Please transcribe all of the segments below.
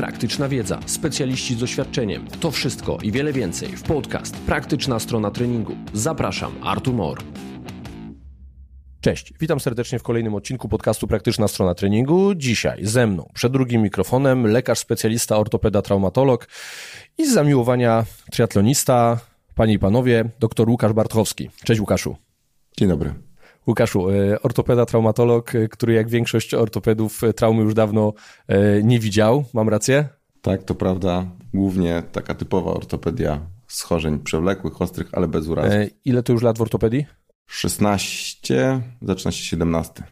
praktyczna wiedza, specjaliści z doświadczeniem. To wszystko i wiele więcej w podcast Praktyczna strona treningu. Zapraszam, Artur Mor. Cześć, witam serdecznie w kolejnym odcinku podcastu Praktyczna strona treningu. Dzisiaj ze mną, przed drugim mikrofonem, lekarz specjalista, ortopeda, traumatolog i z zamiłowania triatlonista, panie i panowie, dr Łukasz Bartchowski. Cześć Łukaszu. Dzień dobry. Łukaszu, e, ortopeda, traumatolog, e, który jak większość ortopedów e, traumy już dawno nie widział. Mam rację? Tak, to prawda. Głównie taka typowa ortopedia schorzeń przewlekłych, ostrych, ale bez urazów. Ile to już lat w ortopedii? 16, zaczyna się 17.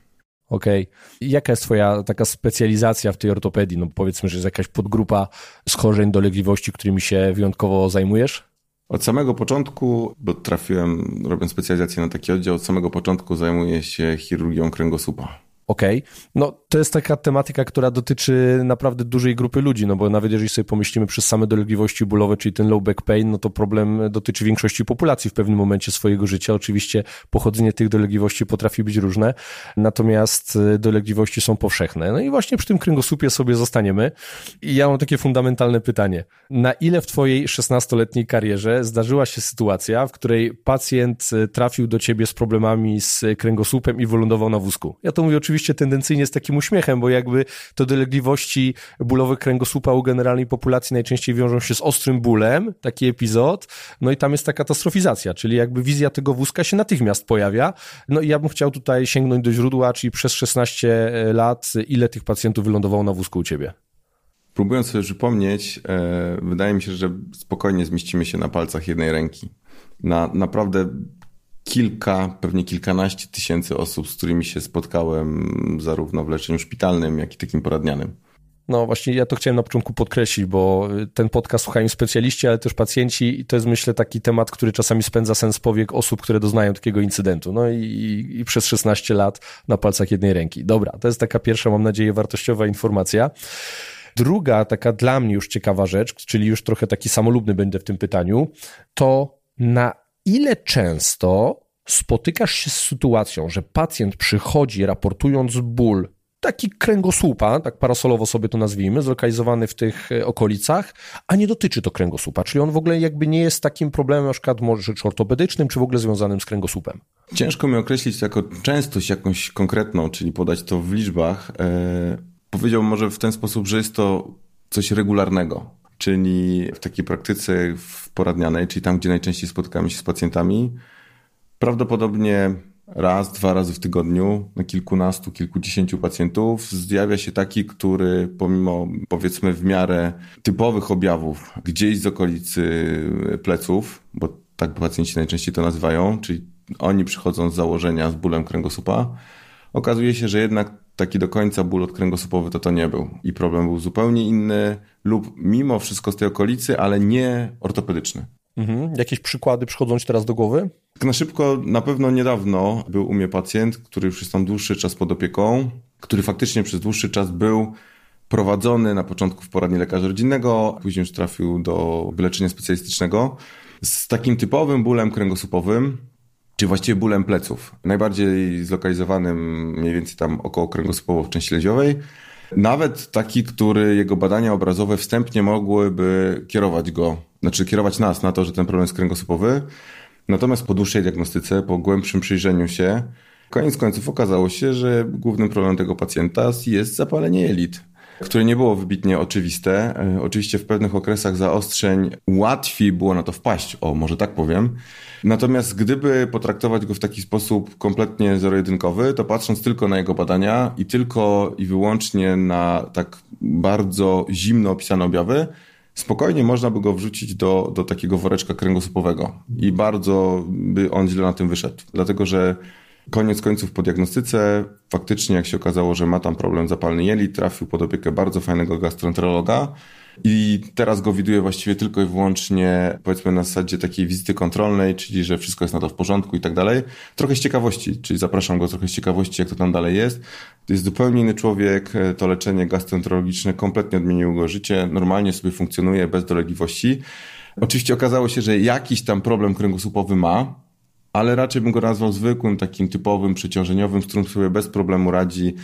Okej. Okay. Jaka jest twoja taka specjalizacja w tej ortopedii? No powiedzmy, że jest jakaś podgrupa schorzeń, dolegliwości, którymi się wyjątkowo zajmujesz? Od samego początku, bo trafiłem, robiąc specjalizację na taki oddział, od samego początku zajmuję się chirurgią kręgosłupa. Okej. Okay. No to jest taka tematyka, która dotyczy naprawdę dużej grupy ludzi, no bo nawet jeżeli sobie pomyślimy przez same dolegliwości bólowe, czyli ten low back pain, no to problem dotyczy większości populacji w pewnym momencie swojego życia. Oczywiście pochodzenie tych dolegliwości potrafi być różne, natomiast e, dolegliwości są powszechne. No i właśnie przy tym kręgosłupie sobie zostaniemy. I ja mam takie fundamentalne pytanie. Na ile w twojej 16-letniej karierze zdarzyła się sytuacja, w której pacjent e, trafił do ciebie z problemami z kręgosłupem i wylądował na wózku? Ja to mówię oczywiście tendencyjnie z takim uśmiechem, bo jakby to dolegliwości bólowe kręgosłupa u generalnej populacji najczęściej wiążą się z ostrym bólem, taki epizod, no i tam jest ta katastrofizacja, czyli jakby wizja tego wózka się natychmiast pojawia. No i ja bym chciał tutaj sięgnąć do źródła, czyli przez 16 lat, ile tych pacjentów wylądowało na wózku u ciebie? Próbując sobie przypomnieć, e, wydaje mi się, że spokojnie zmieścimy się na palcach jednej ręki. Na naprawdę kilka, pewnie kilkanaście tysięcy osób, z którymi się spotkałem zarówno w leczeniu szpitalnym, jak i takim poradnianym. No właśnie, ja to chciałem na początku podkreślić, bo ten podcast słuchają specjaliści, ale też pacjenci i to jest myślę taki temat, który czasami spędza sens powiek osób, które doznają takiego incydentu. No i, i przez 16 lat na palcach jednej ręki. Dobra, to jest taka pierwsza, mam nadzieję, wartościowa informacja. Druga taka dla mnie już ciekawa rzecz, czyli już trochę taki samolubny będę w tym pytaniu, to na ile często spotykasz się z sytuacją, że pacjent przychodzi raportując ból, taki kręgosłupa, tak parasolowo sobie to nazwijmy, zlokalizowany w tych e, okolicach, a nie dotyczy to kręgosłupa, czyli on w ogóle jakby nie jest takim problemem na przykład może czy ortopedycznym, czy w ogóle związanym z kręgosłupem. Ciężko mi określić jako częstość jakąś konkretną, czyli podać to w liczbach. Eee, powiedziałbym może w ten sposób, że jest to coś regularnego, czyli w takiej praktyce poradnianej, czyli tam, gdzie najczęściej spotykamy się z pacjentami, prawdopodobnie raz, dwa razy w tygodniu na kilkunastu, kilkudziesięciu pacjentów zjawia się taki, który pomimo powiedzmy w miarę typowych objawów gdzieś z okolicy pleców, bo tak pacjenci najczęściej to nazywają, czyli oni przychodzą z założenia z bólem kręgosłupa, okazuje się, że jednak taki do końca ból odkręgosłupowy to to nie był. I problem był zupełnie inny lub mimo wszystko z tej okolicy, ale nie ortopedyczny. Mhm. Jakieś przykłady przychodzą Ci teraz do głowy? Tak na szybko, na pewno niedawno był u mnie pacjent, który już jest tam dłuższy czas pod opieką, który faktycznie przez dłuższy czas był prowadzony na początku w poradni lekarza rodzinnego, później już trafił do wyleczenia specjalistycznego z takim typowym bólem kręgosłupowym, czy właściwie bólem pleców. Najbardziej zlokalizowanym mniej więcej tam około kręgosłupowo w części lędźwiowej. Nawet taki, który jego badania obrazowe wstępnie mogłyby kierować go, znaczy kierować nas na to, że ten problem jest kręgosłupowy. Natomiast po dłuższej diagnostyce, po głębszym przyjrzeniu się, koniec końców okazało się, że głównym problemem tego pacjenta jest zapalenie jelit które nie było wybitnie oczywiste. E, oczywiście w pewnych okresach zaostrzeń łatwiej było na to wpaść, o może tak powiem. Natomiast gdyby potraktować go w taki sposób kompletnie zero-jedynkowy, to patrząc tylko na jego badania i tylko i wyłącznie na tak bardzo zimno opisane objawy, spokojnie można by go wrzucić do, do takiego woreczka kręgosłupowego i bardzo by on źle na tym wyszedł. Dlatego, że Koniec końców po diagnostyce faktycznie jak się okazało, że ma tam problem zapalny jeli, trafił pod opiekę bardzo fajnego gastroenterologa i teraz go widuje właściwie tylko i wyłącznie powiedzmy na zasadzie takiej wizyty kontrolnej, czyli że wszystko jest na to w porządku i tak dalej. Trochę z ciekawości, czyli zapraszam go trochę z ciekawości, jak to tam dalej jest. To jest zupełnie inny człowiek, to leczenie gastroenterologiczne kompletnie odmieniło go życie, normalnie sobie funkcjonuje bez dolegliwości. Oczywiście okazało się, że jakiś tam problem kręgosłupowy ma, ale raczej bym go nazwał zwykłym, takim typowym, przeciążeniowym, z którym sobie bez problemu radzi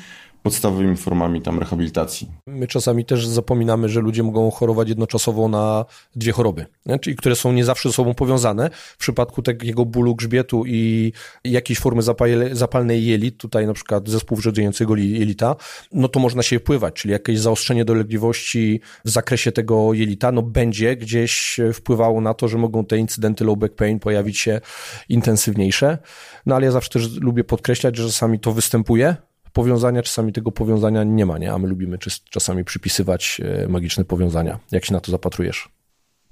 podstawowymi formami tam rehabilitacji. My czasami też zapominamy, że ludzie mogą chorować jednoczasowo na dwie choroby, nie? czyli które są nie zawsze ze sobą powiązane. W przypadku takiego bólu grzbietu i jakiejś formy zapalnej jelit, tutaj na przykład zespół wrzodziejącego jelita, no to można się wpływać, czyli jakieś zaostrzenie dolegliwości w zakresie tego jelita, no będzie gdzieś wpływało na to, że mogą te incydenty low back pain pojawić się intensywniejsze. No ale ja zawsze też lubię podkreślać, że czasami to występuje, powiązania, czasami tego powiązania nie ma, nie? A my lubimy czasami przypisywać e, magiczne powiązania. Jak się na to zapatrujesz?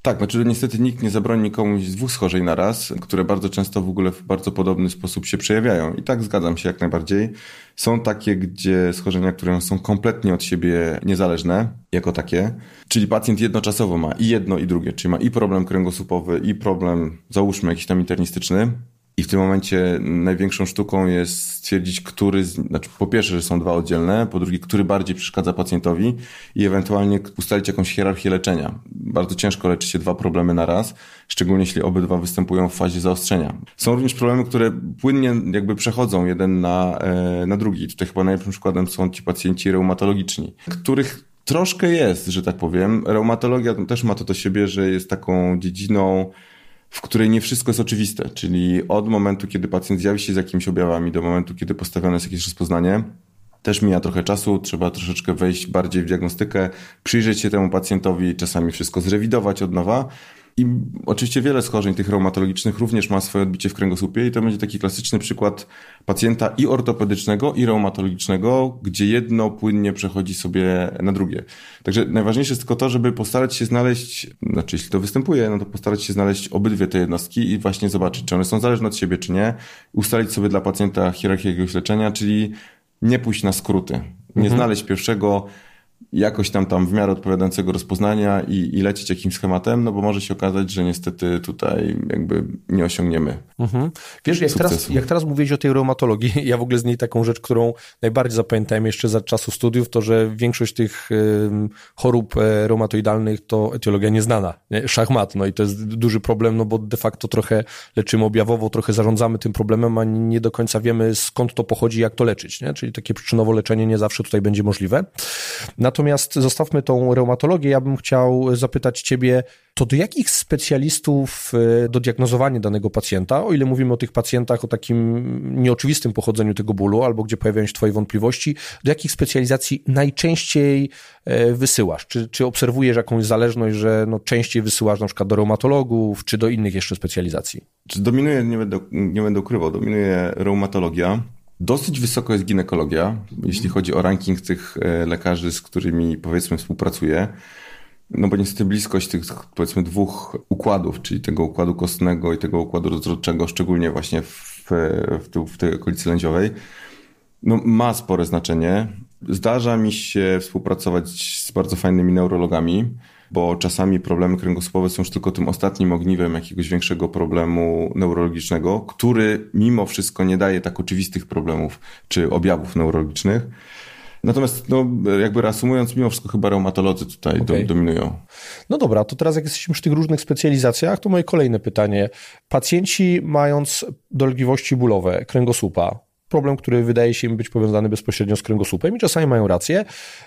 Tak, znaczy niestety nikt nie zabroni komuś dwóch schorzeń na raz, które bardzo często w ogóle w bardzo podobny sposób się przejawiają. I tak zgadzam się jak najbardziej. Są takie, gdzie schorzenia, które są kompletnie od siebie niezależne, jako takie. Czyli pacjent jednoczasowo ma i jedno, i drugie. Czyli ma i problem kręgosłupowy, i problem, załóżmy, jakiś tam internistyczny, i w tym momencie największą sztuką jest stwierdzić, który, znaczy po pierwsze, że są dwa oddzielne, po drugie, który bardziej przeszkadza pacjentowi i ewentualnie ustalić jakąś hierarchię leczenia. Bardzo ciężko leczyć się dwa problemy na raz, szczególnie jeśli obydwa występują w fazie zaostrzenia. Są również problemy, które płynnie jakby przechodzą jeden na, e, na drugi. Tutaj chyba najlepszym przykładem są ci pacjenci reumatologiczni, których troszkę jest, że tak powiem. Reumatologia też ma to do siebie, że jest taką dziedziną, w której nie wszystko jest oczywiste, czyli od momentu, kiedy pacjent zjawi się z jakimiś objawami, do momentu, kiedy postawione jest jakieś rozpoznanie, też mija trochę czasu, trzeba troszeczkę wejść bardziej w diagnostykę, przyjrzeć się temu pacjentowi, czasami wszystko zrewidować od nowa. I oczywiście wiele schorzeń tych reumatologicznych również ma swoje odbicie w kręgosłupie i to będzie taki klasyczny przykład pacjenta i ortopedycznego, i reumatologicznego, gdzie jedno płynnie przechodzi sobie na drugie. Także najważniejsze jest tylko to, żeby postarać się znaleźć, znaczy jeśli to występuje, no to postarać się znaleźć obydwie te jednostki i właśnie zobaczyć, czy one są zależne od siebie, czy nie. Ustalić sobie dla pacjenta hierarchię jakiegoś leczenia, czyli nie pójść na skróty. Nie mhm. znaleźć pierwszego jakoś tam tam w miarę odpowiadającego rozpoznania i, i lecieć jakimś schematem, no bo może się okazać, że niestety tutaj jakby nie osiągniemy. Mhm. Wiesz, jak teraz, jak teraz mówiłeś o tej reumatologii, ja w ogóle z niej taką rzecz, którą najbardziej zapamiętałem jeszcze za czasu studiów, to że większość tych chorób e, reumatoidalnych to etiologia nieznana, nie? szachmat, no i to jest duży problem, no bo de facto trochę leczymy objawowo, trochę zarządzamy tym problemem, a nie do końca wiemy skąd to pochodzi, jak to leczyć, nie? czyli takie przyczynowo leczenie nie zawsze tutaj będzie możliwe. Natomiast zostawmy tą reumatologię. Ja bym chciał zapytać Ciebie, to do jakich specjalistów e, do diagnozowania danego pacjenta, o ile mówimy o tych pacjentach o takim nieoczywistym pochodzeniu tego bólu, albo gdzie pojawiają się Twoje wątpliwości, do jakich specjalizacji najczęściej e, wysyłasz? Czy, czy obserwujesz jakąś zależność, że no częściej wysyłasz na przykład do reumatologów, czy do innych jeszcze specjalizacji? Czy dominuje, nie będę, nie będę ukrywał, dominuje reumatologia. Dosyć wysoko jest ginekologia, jeśli chodzi o ranking tych e, lekarzy, z którymi powiedzmy współpracuję. No bo niestety bliskość tych powiedzmy dwóch układów, czyli tego układu kostnego i tego układu rozrodczego, szczególnie właśnie w, w, w tej okolicy lędziowej, no ma spore znaczenie. Zdarza mi się współpracować z bardzo fajnymi neurologami, bo czasami problemy kręgosłupowe są już tylko tym ostatnim ogniwem jakiegoś większego problemu neurologicznego, który mimo wszystko nie daje tak oczywistych problemów czy objawów neurologicznych. Natomiast, no, jakby reasumując, mimo wszystko chyba reumatolodzy tutaj okay. do, dominują. No dobra, to teraz jak jesteśmy przy tych różnych specjalizacjach, to moje kolejne pytanie. Pacjenci mając dolegliwości bólowe kręgosłupa, problem, który wydaje się im być powiązany bezpośrednio z kręgosłupem i czasami mają rację.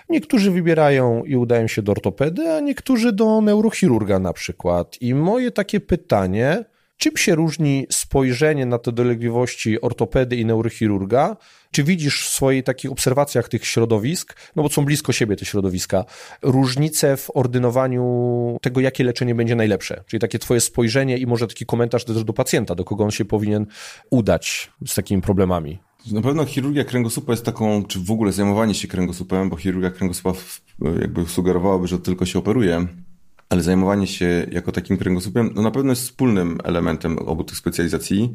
Niektórzy wybierają i udają się do ortopedy, a niektórzy do neurochirurga na przykład. I moje takie pytanie, czym się różni spojrzenie na te dolegliwości ortopedy i neurochirurga? Czy widzisz w swoich takich obserwacjach tych środowisk, no bo są blisko siebie te środowiska, różnice w ordynowaniu tego, jakie leczenie będzie najlepsze? Czyli takie twoje spojrzenie i może taki komentarz też do pacjenta, do kogo on się powinien udać z takimi problemami. Na pewno chirurgia kręgosłupa jest taką, czy w ogóle zajmowanie się kręgosłupem, bo chirurgia kręgosłupa jakby sugerowałaby, że tylko się operuje, ale zajmowanie się jako takim kręgosłupem, no na pewno jest wspólnym elementem obu tych specjalizacji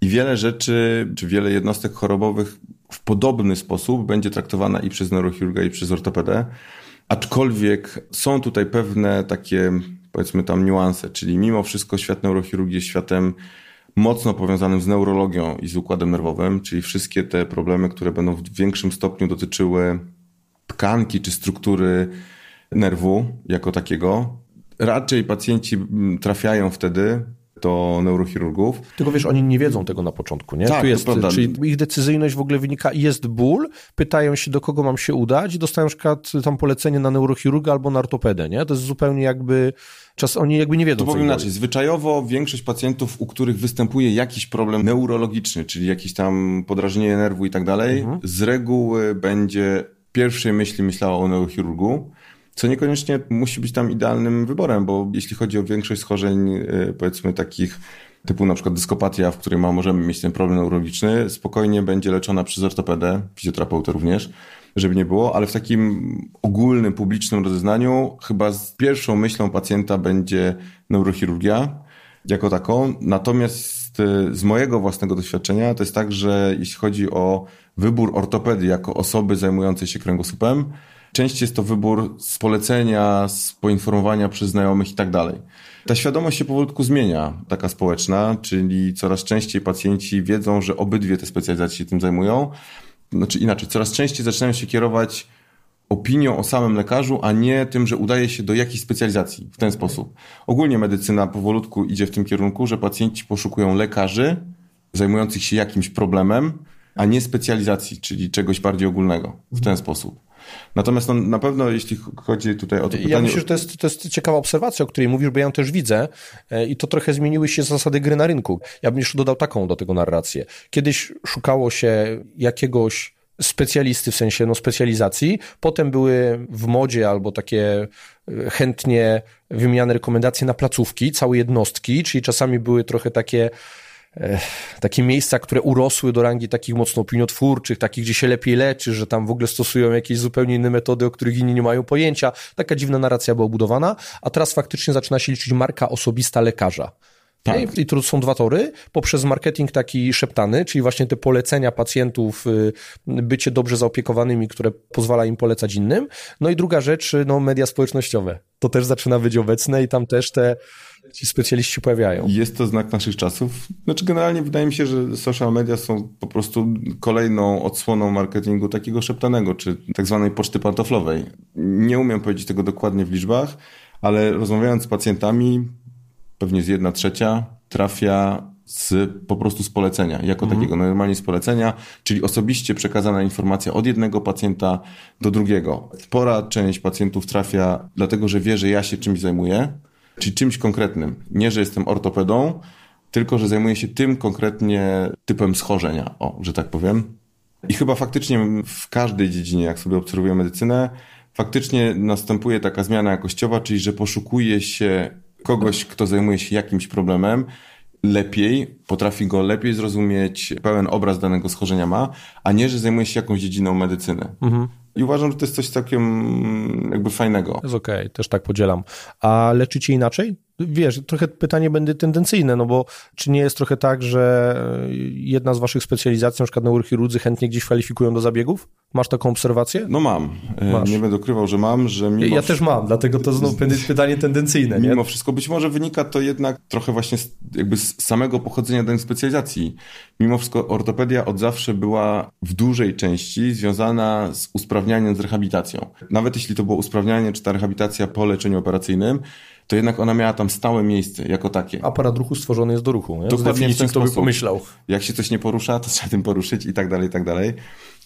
i wiele rzeczy, czy wiele jednostek chorobowych w podobny sposób będzie traktowana i przez neurochirurga, i przez ortopedę. Aczkolwiek są tutaj pewne takie, powiedzmy tam niuanse, czyli mimo wszystko świat neurochirurgii jest światem mocno powiązanym z neurologią i z układem nerwowym, czyli wszystkie te problemy, które będą w większym stopniu dotyczyły tkanki czy struktury nerwu jako takiego. Raczej pacjenci trafiają wtedy do neurochirurgów. Tylko wiesz, oni nie wiedzą tego na początku, nie? Tak, tu jest, prawda. Czyli ich decyzyjność w ogóle wynika, jest ból, pytają się, do kogo mam się udać dostają na przykład tam polecenie na neurochirurga albo na ortopedę, nie? To jest zupełnie jakby, czas oni jakby nie wiedzą, To powiem inaczej, zwyczajowo większość pacjentów, u których występuje jakiś problem neurologiczny, czyli jakieś tam podrażnienie nerwu i tak dalej, Mhm. z reguły będzie pierwszej myśli myślała o neurochirurgu, co niekoniecznie musi być tam idealnym wyborem, bo jeśli chodzi o większość schorzeń, y, powiedzmy takich typu na przykład dyskopatia, w której ma, możemy mieć ten problem neurologiczny, spokojnie będzie leczona przez ortopedę, fizjoterapeutę również, żeby nie było, ale w takim ogólnym, publicznym rozeznaniu chyba z pierwszą myślą pacjenta będzie neurochirurgia jako taką. Natomiast y, z mojego własnego doświadczenia to jest tak, że jeśli chodzi o wybór ortopedy jako osoby zajmującej się kręgosłupem, częściej jest to wybór z polecenia, z poinformowania przez znajomych i tak dalej. Ta świadomość się powolutku zmienia, taka społeczna, czyli coraz częściej pacjenci wiedzą, że obydwie te specjalizacje się tym zajmują. Znaczy inaczej, coraz częściej zaczynają się kierować opinią o samym lekarzu, a nie tym, że udaje się do jakiejś specjalizacji w ten sposób. Ogólnie medycyna powolutku idzie w tym kierunku, że pacjenci poszukują lekarzy zajmujących się jakimś problemem, a nie specjalizacji, czyli czegoś bardziej ogólnego w ten sposób. Natomiast no, na pewno, jeśli chodzi tutaj o to pytanie... Ja myślę, że to jest, to jest ciekawa obserwacja, o której mówisz, bo ja ją też widzę e, i to trochę zmieniły się zasady gry na rynku. Ja bym jeszcze dodał taką do tego narrację. Kiedyś szukało się jakiegoś specjalisty, w sensie no, specjalizacji, potem były w modzie albo takie e, chętnie wymieniane rekomendacje na placówki, całe jednostki, czyli czasami były trochę takie takie miejsca, które urosły do rangi takich mocno opiniotwórczych, takich, gdzie się lepiej leczy, że tam w ogóle stosują jakieś zupełnie inne metody, o których inni nie mają pojęcia. Taka dziwna narracja była budowana, a teraz faktycznie zaczyna się liczyć marka osobista lekarza. Tak. I, tu są dwa tory. Poprzez marketing taki szeptany, czyli właśnie te polecenia pacjentów, y, bycie dobrze zaopiekowanymi, które pozwala im polecać innym. No i druga rzecz, no media społecznościowe. To też zaczyna być obecne i tam też te ci specjaliści pojawiają. Jest to znak naszych czasów. Znaczy generalnie wydaje mi się, że social media są po prostu kolejną odsłoną marketingu takiego szeptanego, czy tak zwanej poczty pantoflowej. Nie umiem powiedzieć tego dokładnie w liczbach, ale rozmawiając z pacjentami, pewnie z jedna trzecia trafia z, po prostu z polecenia, jako takiego normalnie z polecenia, czyli osobiście przekazana informacja od jednego pacjenta do drugiego. Spora część pacjentów trafia dlatego, że wie, że ja się czymś zajmuję, czyli czymś konkretnym. Nie, że jestem ortopedą, tylko, że zajmuję się tym konkretnie typem schorzenia, o, że tak powiem. I chyba faktycznie w każdej dziedzinie, jak sobie obserwuję medycynę, faktycznie następuje taka zmiana jakościowa, czyli że poszukuje się kogoś, kto zajmuje się jakimś problemem, lepiej, potrafi go lepiej zrozumieć, pełen obraz danego schorzenia ma, a nie, że zajmuje się jakąś dziedziną medycyny. I uważam, że to jest coś całkiem jakby fajnego. Jest okej, okay, też tak podzielam. A leczycie inaczej? Wiesz, trochę pytanie będzie tendencyjne, no bo czy nie jest trochę tak, że jedna z waszych specjalizacji, na przykład neurochirurdzy, chętnie gdzieś kwalifikują do zabiegów? Masz taką obserwację? No mam. Masz. Nie będę ukrywał, że mam, że mimo... Ja też mam, dlatego to znowu pytanie tendencyjne, nie? Mimo wszystko, być może wynika to jednak trochę właśnie z, jakby z samego pochodzenia danej specjalizacji. Mimo wszystko ortopedia od zawsze była w dużej części związana z usprawnianiem, z rehabilitacją. Nawet jeśli to było usprawnianie, czy ta rehabilitacja po leczeniu operacyjnym, to jednak ona miała tam stałe miejsce jako takie. Aparat ruchu stworzony jest do ruchu. Nie? Dokładnie w ten kto by sposób. pomyślał. Jak się coś nie porusza, to trzeba tym poruszyć i tak dalej, i tak dalej.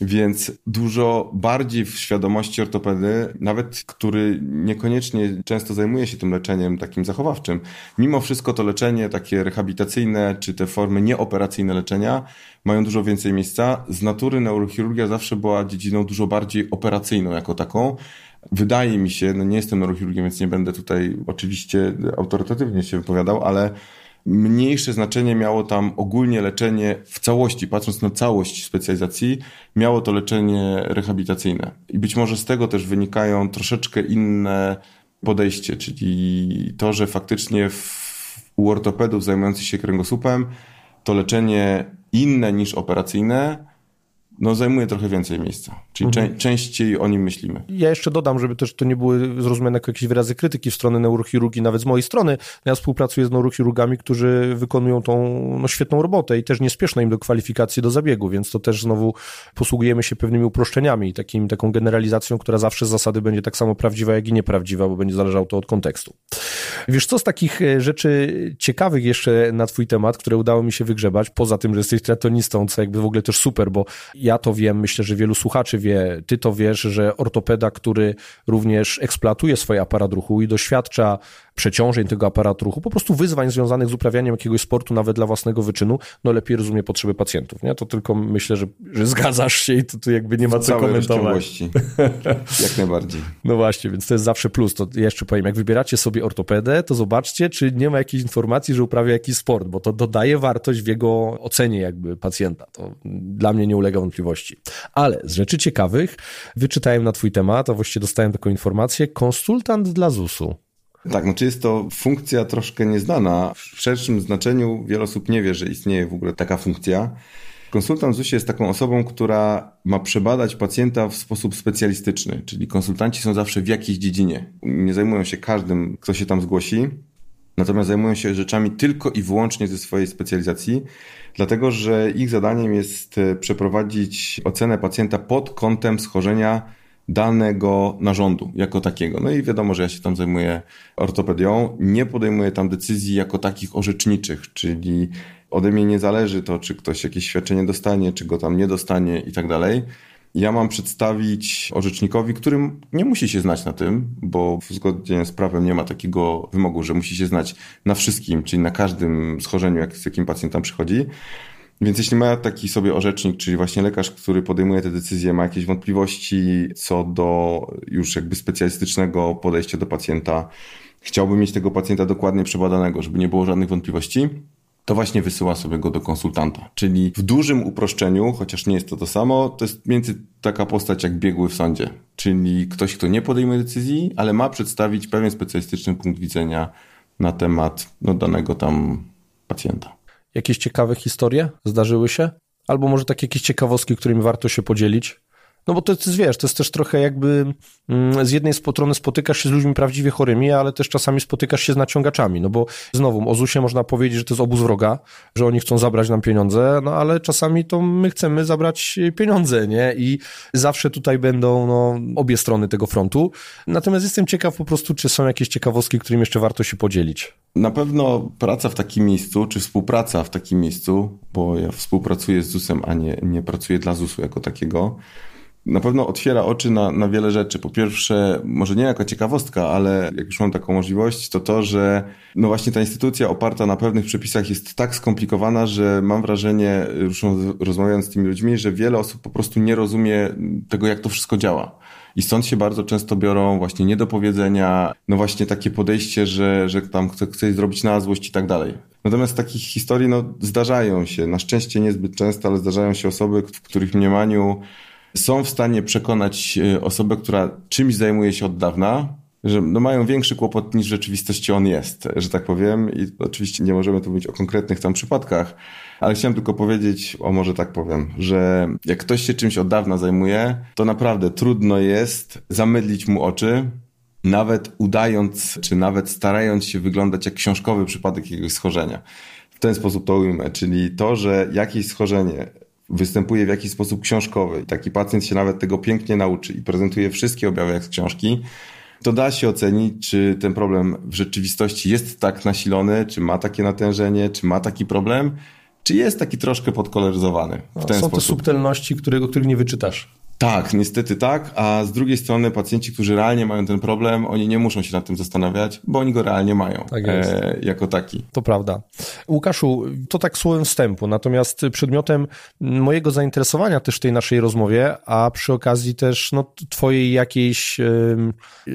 Więc dużo bardziej w świadomości ortopedy, nawet który niekoniecznie często zajmuje się tym leczeniem takim zachowawczym, mimo wszystko to leczenie takie rehabilitacyjne, czy te formy nieoperacyjne leczenia mają dużo więcej miejsca. Z natury neurochirurgia zawsze była dziedziną dużo bardziej operacyjną jako taką. Wydaje mi się, no nie jestem neurochirurgiem, więc nie będę tutaj oczywiście autorytatywnie się wypowiadał, ale mniejsze znaczenie miało tam ogólnie leczenie w całości, patrząc na całość specjalizacji, miało to leczenie rehabilitacyjne. I być może z tego też wynikają troszeczkę inne podejście, czyli to, że faktycznie w, u ortopedów zajmujących się kręgosłupem to leczenie inne niż operacyjne no, zajmuje trochę więcej miejsca. Czyli mhm. czę częściej o nim myślimy. Ja jeszcze dodam, żeby też to nie były zrozumiane jako jakieś wyrazy krytyki w stronę neurochirurgii, nawet z mojej strony. Ja współpracuję z neurochirurgami, którzy wykonują tą no, świetną robotę i też nie spieszno im do kwalifikacji do zabiegu, więc to też znowu posługujemy się pewnymi uproszczeniami i takim, taką generalizacją, która zawsze z zasady będzie tak samo prawdziwa, jak i nieprawdziwa, bo będzie zależało to od kontekstu. Wiesz, co z takich e, rzeczy ciekawych jeszcze na twój temat, które udało mi się wygrzebać, poza tym, że jesteś triatlonistą, co jakby w ogóle też super, bo ja to wiem, myślę, że wielu słuchaczy wie, ty to wiesz, że ortopeda, który również eksploatuje swój aparat ruchu i doświadcza przeciążeń tego aparatu ruchu, po prostu wyzwań związanych z uprawianiem jakiegoś sportu, nawet dla własnego wyczynu, no lepiej rozumie potrzeby pacjentów, nie? To tylko myślę, że, że zgadzasz się i to tu jakby nie ma co komentować. Jak najbardziej. No właśnie, więc to jest zawsze plus. To jeszcze powiem, jak wybieracie sobie ortopedę, to zobaczcie, czy nie ma jakiejś informacji, że uprawia jakiś sport, bo to dodaje wartość w jego ocenie jakby pacjenta. To dla mnie nie ulega wątpliwości. Ale z rzeczy ciekawych wyczytałem na twój temat, a właściwie dostałem taką informację, konsultant dla ZUS-u. Tak, znaczy jest to funkcja troszkę nieznana. W szerszym znaczeniu wiele osób nie wie, że istnieje w ogóle taka funkcja. Konsultant ZUS jest taką osobą, która ma przebadać pacjenta w sposób specjalistyczny, czyli konsultanci są zawsze w jakiejś dziedzinie. Nie zajmują się każdym, kto się tam zgłosi, natomiast zajmują się rzeczami tylko i wyłącznie ze swojej specjalizacji, dlatego że ich zadaniem jest e, przeprowadzić ocenę pacjenta pod kątem schorzenia danego narządu jako takiego. No i wiadomo, że ja się tam zajmuję ortopedią. Nie podejmuję tam decyzji jako takich orzeczniczych, czyli ode mnie nie zależy to, czy ktoś jakieś świadczenie dostanie, czy go tam nie dostanie i tak dalej. Ja mam przedstawić orzecznikowi, którym nie musi się znać na tym, bo w zgodzie z prawem nie ma takiego wymogu, że musi się znać na wszystkim, czyli na każdym schorzeniu, jak, z jakim pacjent tam przychodzi. Więc jeśli ma taki sobie orzecznik, czyli właśnie lekarz, który podejmuje te decyzje, ma jakieś wątpliwości co do już jakby specjalistycznego podejścia do pacjenta, chciałby mieć tego pacjenta dokładnie przebadanego, żeby nie było żadnych wątpliwości, to właśnie wysyła sobie go do konsultanta. Czyli w dużym uproszczeniu, chociaż nie jest to to samo, to jest między taka postać jak biegły w sądzie. Czyli ktoś, kto nie podejmuje decyzji, ale ma przedstawić pewien specjalistyczny punkt widzenia na temat no, danego tam pacjenta. Jakieś ciekawe historie zdarzyły się? Albo może takie jakieś ciekawostki, którymi warto się podzielić? No bo to jest, wiesz, to jest też trochę jakby mm, z jednej strony spotykasz się z ludźmi prawdziwie chorymi, ale też czasami spotykasz się z naciągaczami, no bo znowu o ZUS-ie można powiedzieć, że to jest obóz wroga, że oni chcą zabrać nam pieniądze, no ale czasami to my chcemy zabrać pieniądze, nie? I zawsze tutaj będą no, obie strony tego frontu. Natomiast jestem ciekaw po prostu, czy są jakieś ciekawostki, którymi jeszcze warto się podzielić. Na pewno praca w takim miejscu, czy współpraca w takim miejscu, bo ja współpracuję z ZUS-em, a nie, nie pracuję dla ZUS-u jako takiego, na pewno otwiera oczy na, na wiele rzeczy. Po pierwsze, może nie jako ciekawostka, ale jak już mam taką możliwość, to to, że no właśnie ta instytucja oparta na pewnych przepisach jest tak skomplikowana, że mam wrażenie, już rozmawiając z tymi ludźmi, że wiele osób po prostu nie rozumie tego, jak to wszystko działa. I stąd się bardzo często biorą właśnie niedopowiedzenia, no właśnie takie podejście, że, że tam chce, chce zrobić na złość i tak dalej. Natomiast takich historii no, zdarzają się, na szczęście niezbyt często, ale zdarzają się osoby, w których mniemaniu są w stanie przekonać e, osobę, która czymś zajmuje się od dawna, że no mają większy kłopot niż w rzeczywistości on jest, że tak powiem. I oczywiście nie możemy tu mówić o konkretnych tam przypadkach, ale chciałem tylko powiedzieć, o może tak powiem, że jak ktoś się czymś od dawna zajmuje, to naprawdę trudno jest zamydlić mu oczy, nawet udając, czy nawet starając się wyglądać jak książkowy przypadek jakiegoś schorzenia. W ten sposób to ujmę, czyli to, że jakieś schorzenie występuje w jakiś sposób książkowy. Taki pacjent się nawet tego pięknie nauczy i prezentuje wszystkie objawy jak z książki, to da się ocenić, czy ten problem w rzeczywistości jest tak nasilony, czy ma takie natężenie, czy ma taki problem, czy jest taki troszkę podkoloryzowany. W ten Są sposób. te subtelności, którego, których nie wyczytasz. Tak, niestety tak, a z drugiej strony pacjenci, którzy realnie mają ten problem, oni nie muszą się nad tym zastanawiać, bo oni go realnie mają tak e, jako taki. To prawda. Łukaszu, to tak słowem wstępu, natomiast przedmiotem mojego zainteresowania też w tej naszej rozmowie, a przy okazji też no, twojej jakiejś y,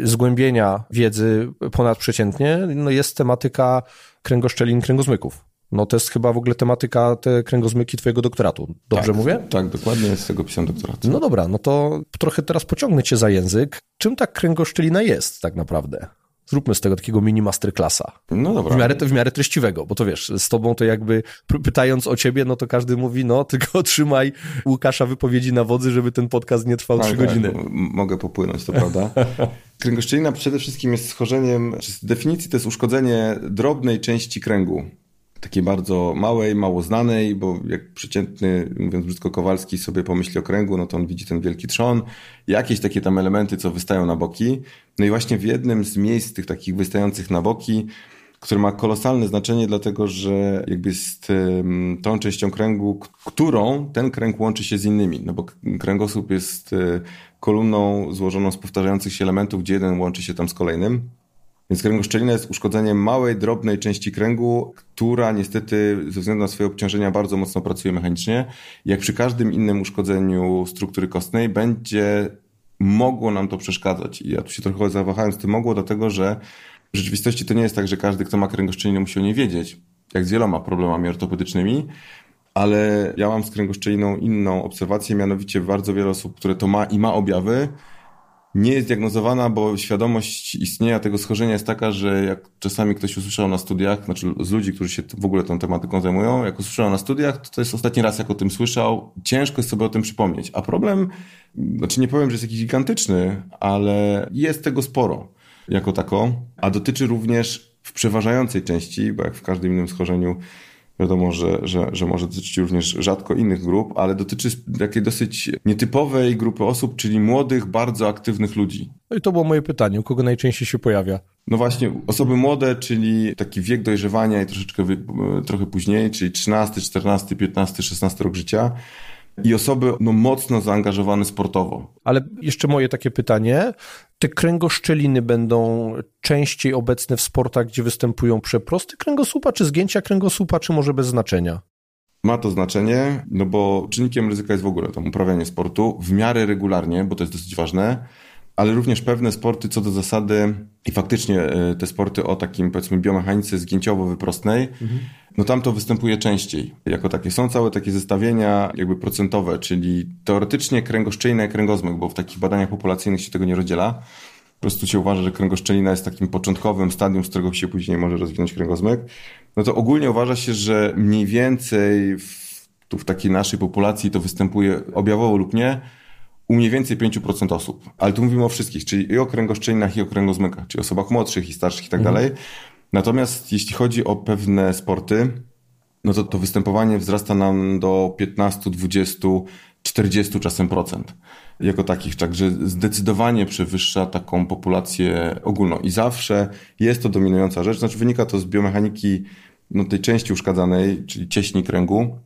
zgłębienia wiedzy ponadprzeciętnie, no, jest tematyka kręgoszczelin, kręgozmyków. No to jest chyba w ogóle tematyka te kręgozmyki twojego doktoratu. Dobrze tak, mówię? Tak, dokładnie z tego pisałem doktorat. No dobra, no to trochę teraz pociągnę cię za język. Czym ta kręgoszczelina jest tak naprawdę? Zróbmy z tego takiego mini masterclassa. No dobra. W miarę, w miarę treściwego, bo to wiesz, z tobą to jakby pytając o ciebie, no to każdy mówi, no tylko trzymaj Łukasza wypowiedzi na wodzy, żeby ten podcast nie trwał trzy tak, godziny. Tak, mogę popłynąć, to prawda. Kręgoszczelina przede wszystkim jest schorzeniem, z definicji to jest uszkodzenie drobnej części kręgu takiej bardzo małej, mało znanej, bo jak przeciętny, mówiąc brzydko, Kowalski sobie pomyśli o kręgu, no to on widzi ten wielki trzon, jakieś takie tam elementy, co wystają na boki. No i właśnie w jednym z miejsc tych takich wystających na boki, które ma kolosalne znaczenie, dlatego że jakby jest tą częścią kręgu, którą ten kręg łączy się z innymi, no bo kręgosłup jest e, kolumną złożoną z powtarzających się elementów, gdzie jeden łączy się tam z kolejnym. Więc kręgoszczelina jest uszkodzeniem małej, drobnej części kręgu, która niestety ze względu na swoje obciążenia bardzo mocno pracuje mechanicznie. Jak przy każdym innym uszkodzeniu struktury kostnej będzie mogło nam to przeszkadzać. I ja tu się trochę zawahałem z tym mogło, dlatego że w rzeczywistości to nie jest tak, że każdy, kto ma kręgoszczelinę musi o niej wiedzieć, jak z wieloma problemami ortopedycznymi, ale ja mam z kręgoszczeliną inną obserwację, mianowicie bardzo wiele osób, które to ma i ma objawy, nie jest diagnozowana, bo świadomość istnienia tego schorzenia jest taka, że jak czasami ktoś usłyszał na studiach, znaczy z ludzi, którzy się w ogóle tą tematyką zajmują, jak usłyszał na studiach, to to jest ostatni raz, jak o tym słyszał. Ciężko jest sobie o tym przypomnieć. A problem, znaczy nie powiem, że jest jakiś gigantyczny, ale jest tego sporo jako tako, a dotyczy również w przeważającej części, bo jak w każdym innym schorzeniu Wiadomo, że, że, że może dotyczyć również rzadko innych grup, ale dotyczy takiej dosyć nietypowej grupy osób, czyli młodych, bardzo aktywnych ludzi. No i to było moje pytanie, u kogo najczęściej się pojawia? No właśnie, osoby młode, czyli taki wiek dojrzewania i troszeczkę trochę później, czyli 13, 14, 15, 16 rok życia i osoby no, mocno zaangażowane sportowo. Ale jeszcze moje takie pytanie. Te kręgoszczeliny będą częściej obecne w sportach, gdzie występują przeprosty kręgosłupa, czy zgięcia kręgosłupa, czy może bez znaczenia? Ma to znaczenie, no bo czynnikiem ryzyka jest w ogóle to uprawianie sportu w miarę regularnie, bo to jest dosyć ważne ale również pewne sporty co do zasady i faktycznie e, te sporty o takim powiedzmy biomechanice zgięciowo-wyprostnej, mhm. no tam to występuje częściej jako takie. Są całe takie zestawienia jakby procentowe, czyli teoretycznie kręgoszczelina i kręgozmek, bo w takich badaniach populacyjnych się tego nie rozdziela. Po prostu się uważa, że kręgoszczelina jest takim początkowym stadium, z którego się później może rozwinąć kręgozmek. No to ogólnie uważa się, że mniej więcej w, tu w takiej naszej populacji to występuje objawowo lub nie, u mniej więcej 5% osób. Ale tu mówimy o wszystkich, czyli i o kręgoszczelinach, i o kręgozmykach, czyli osobach młodszych i starszych i tak mhm. dalej. Natomiast jeśli chodzi o pewne sporty, no to to występowanie wzrasta nam do 15, 20, 40 czasem procent jako takich, także zdecydowanie przewyższa taką populację ogólną i zawsze jest to dominująca rzecz, znaczy wynika to z biomechaniki no, tej części uszkadzanej, czyli cieśni kręgu,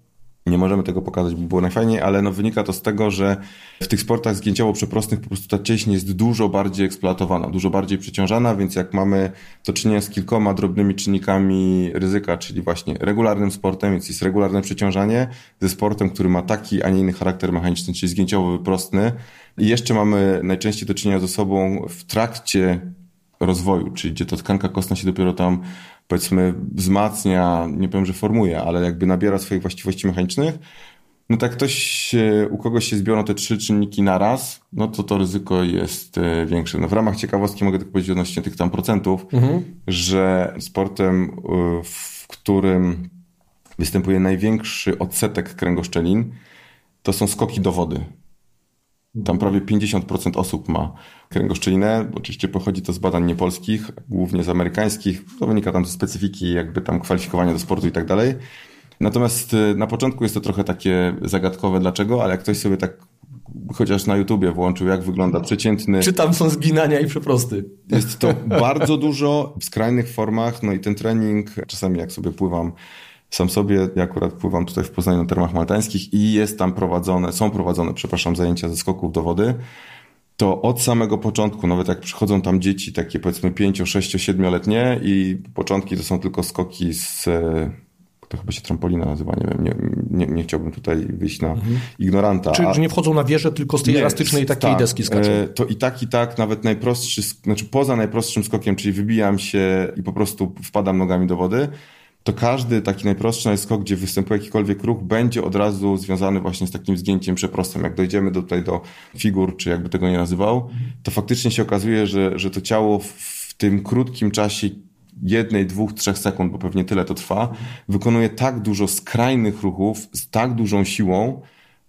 nie możemy tego pokazać, by było najfajniej, ale no wynika to z tego, że w tych sportach zgięciowo-przeprostych po prostu ta cieśń jest dużo bardziej eksploatowana, dużo bardziej przeciążana, więc jak mamy do czynienia z kilkoma drobnymi czynnikami ryzyka, czyli właśnie regularnym sportem, więc jest regularne przeciążanie, ze sportem, który ma taki, a nie inny charakter mechaniczny, czyli zgięciowo-wyprostny i jeszcze mamy najczęściej do czynienia z osobą w trakcie rozwoju, czyli gdzie ta tkanka kostna się dopiero tam powiedzmy wzmacnia, nie powiem, że formuje, ale jakby nabiera swoich właściwości mechanicznych, no tak ktoś, u kogoś się zbiorą te trzy czynniki naraz, no to to ryzyko jest e, większe. No w ramach ciekawostki mogę tylko powiedzieć odnośnie tych tam procentów, mhm. że sportem, e, w którym występuje największy odsetek kręgoszczelin, to są skoki do wody. Tam prawie 50% osób ma kręgoszczelinę. Oczywiście pochodzi to z badań niepolskich, głównie z amerykańskich. To wynika tam ze specyfiki jakby tam kwalifikowania do sportu i tak dalej. Natomiast y, na początku jest to trochę takie zagadkowe dlaczego, ale jak ktoś sobie tak chociaż na YouTubie włączył, jak wygląda przeciętny... Czy tam są zginania i przeprosty? Jest to bardzo dużo w skrajnych formach, no i ten trening, czasami jak sobie pływam sam sobie, ja akurat pływam tutaj w Poznaniu na termach maltańskich i jest tam prowadzone, są prowadzone, przepraszam, zajęcia ze skoków do wody, to od samego początku, nawet jak przychodzą tam dzieci takie powiedzmy 5, 6, 7-letnie i początki to są tylko skoki z to chyba się trampolina nazywa, nie wiem, nie, nie, nie chciałbym tutaj wyjść na mhm. ignoranta. Czy, że nie wchodzą na wieżę, tylko z tej nie, elastycznej takiej tak, deski skaczą? E, to i tak, i tak, nawet najprostszy, znaczy poza najprostszym skokiem, czyli wybijam się i po prostu wpadam nogami do wody, to każdy taki najprostszy skok, gdzie występuje jakikolwiek ruch, będzie od razu związany właśnie z takim zgięciem przeprostym. Jak dojdziemy do, tutaj do figur, czy jakby tego nie nazywał, to faktycznie się okazuje, że, że to ciało w tym krótkim czasie jednej, dwóch, trzech sekund, bo pewnie tyle to trwa, wykonuje tak dużo skrajnych ruchów z tak dużą siłą,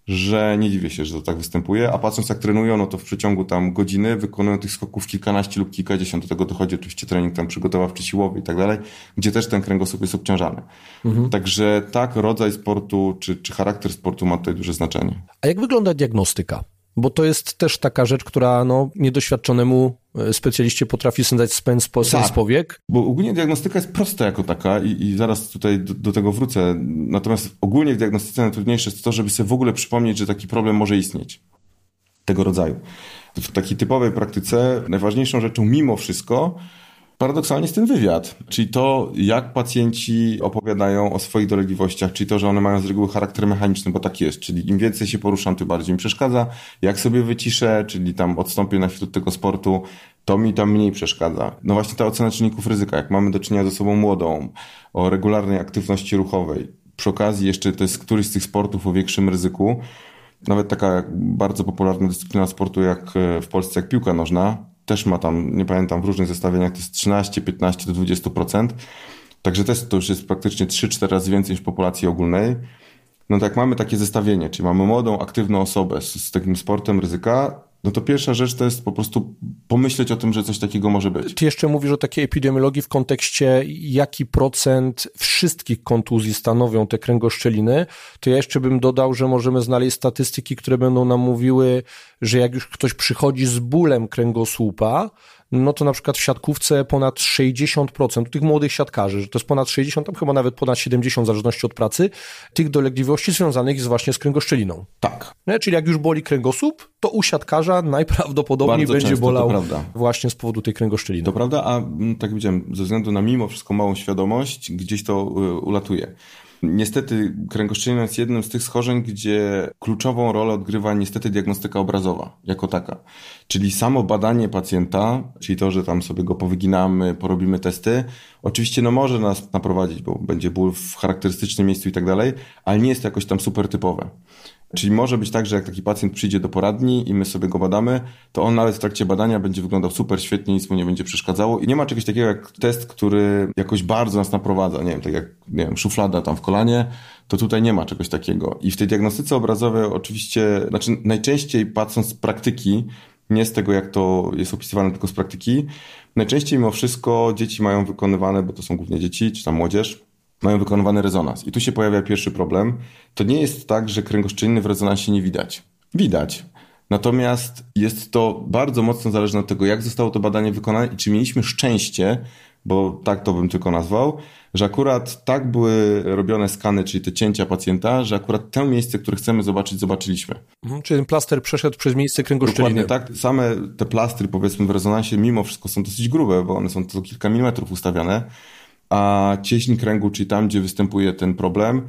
że nie dziwię się, że to tak występuje, a patrząc jak trenują, no to w przeciągu tam godziny wykonują tych skoków kilkanaście lub kilkadziesiąt. Do tego dochodzi oczywiście trening tam przygotowawczy, siłowy i tak dalej, gdzie też ten kręgosłup jest obciążany. Mhm. Także tak, rodzaj sportu czy, czy charakter sportu ma tutaj duże znaczenie. A jak wygląda diagnostyka? Bo to jest też taka rzecz, która no, niedoświadczonemu e, specjaliście potrafi sędzać spęd sens tak, powiek. Bo ogólnie diagnostyka jest prosta jako taka i, i zaraz tutaj do, do, tego wrócę. Natomiast ogólnie w diagnostyce najtrudniejsze jest to, żeby sobie w ogóle przypomnieć, że taki problem może istnieć. Tego rodzaju. W takiej typowej praktyce najważniejszą rzeczą mimo wszystko paradoksalnie jest ten wywiad, czyli to, jak pacjenci opowiadają o swoich dolegliwościach, czyli to, że one mają z reguły charakter mechaniczny, bo tak jest, czyli im więcej się poruszam, tym bardziej mi przeszkadza, jak sobie wyciszę, czyli tam odstąpię na chwilę od tego sportu, to mi tam mniej przeszkadza. No właśnie ta ocena czynników ryzyka, jak mamy do czynienia z osobą młodą, o regularnej aktywności ruchowej, przy okazji jeszcze to jest któryś z tych sportów o większym ryzyku, nawet taka bardzo popularna dyscyplina sportu jak w Polsce, jak piłka nożna, też ma tam, nie pamiętam, w różnych zestawieniach to jest 13, 15 do 20%. Także też to już jest praktycznie 3-4 razy więcej niż populacji ogólnej. No tak mamy takie zestawienie, czyli mamy młodą, aktywną osobę z, z takim sportem ryzyka, no to pierwsza rzecz to jest po prostu pomyśleć o tym, że coś takiego może być. Ty jeszcze mówisz o takiej epidemiologii w kontekście, jaki procent wszystkich kontuzji stanowią te kręgoszczeliny, to ja jeszcze bym dodał, że możemy znaleźć statystyki, które będą nam mówiły, że jak już ktoś przychodzi z bólem kręgosłupa, no to na przykład w siatkówce ponad 60% tych młodych siatkarzy, że to jest ponad 60, tam chyba nawet ponad 70 w zależności od pracy, tych dolegliwości związanych jest właśnie z kręgoszczeliną. Tak. Nie? Czyli jak już boli kręgosłup, to u siatkarza najprawdopodobniej Bardzo będzie często, bolał właśnie z powodu tej kręgoszczeliny. To prawda, a mm, tak jak powiedziałem, ze względu na mimo wszystko małą świadomość, gdzieś to y, ulatuje. Niestety kręgoszczelina jest jednym z tych schorzeń, gdzie kluczową rolę odgrywa niestety diagnostyka obrazowa jako taka. Czyli samo badanie pacjenta, czyli to, że tam sobie go powyginamy, porobimy testy, oczywiście no może nas naprowadzić, bo będzie ból w charakterystycznym miejscu i tak dalej, ale nie jest to jakoś tam super typowe. Czyli może być tak, że jak taki pacjent przyjdzie do poradni i my sobie go badamy, to on nawet w trakcie badania będzie wyglądał super świetnie, nic mu nie będzie przeszkadzało. I nie ma czegoś takiego jak test, który jakoś bardzo nas naprowadza. Nie wiem, tak jak nie wiem, szuflada tam w kolanie, to tutaj nie ma czegoś takiego. I w tej diagnostyce obrazowej oczywiście, znaczy najczęściej patrząc z praktyki, nie z tego, jak to jest opisywane, tylko z praktyki. Najczęściej mimo wszystko dzieci mają wykonywane, bo to są głównie dzieci, czy tam młodzież, mają wykonywany rezonans. I tu się pojawia pierwszy problem. To nie jest tak, że kręgoszczeliny w rezonansie nie widać. Widać. Natomiast jest to bardzo mocno zależne od tego, jak zostało to badanie wykonane i czy mieliśmy szczęście, bo tak to bym tylko nazwał, że akurat tak były robione skany, czyli te cięcia pacjenta, że akurat to miejsce, które chcemy zobaczyć, zobaczyliśmy. Mhm, czyli ten plaster przeszedł przez miejsce kręgoszczeliny. Dokładnie tak. Same te plastry, powiedzmy, w rezonansie mimo wszystko są dosyć grube, bo one są to kilka milimetrów ustawiane a cieśń kręgu, czyli tam, gdzie występuje ten problem,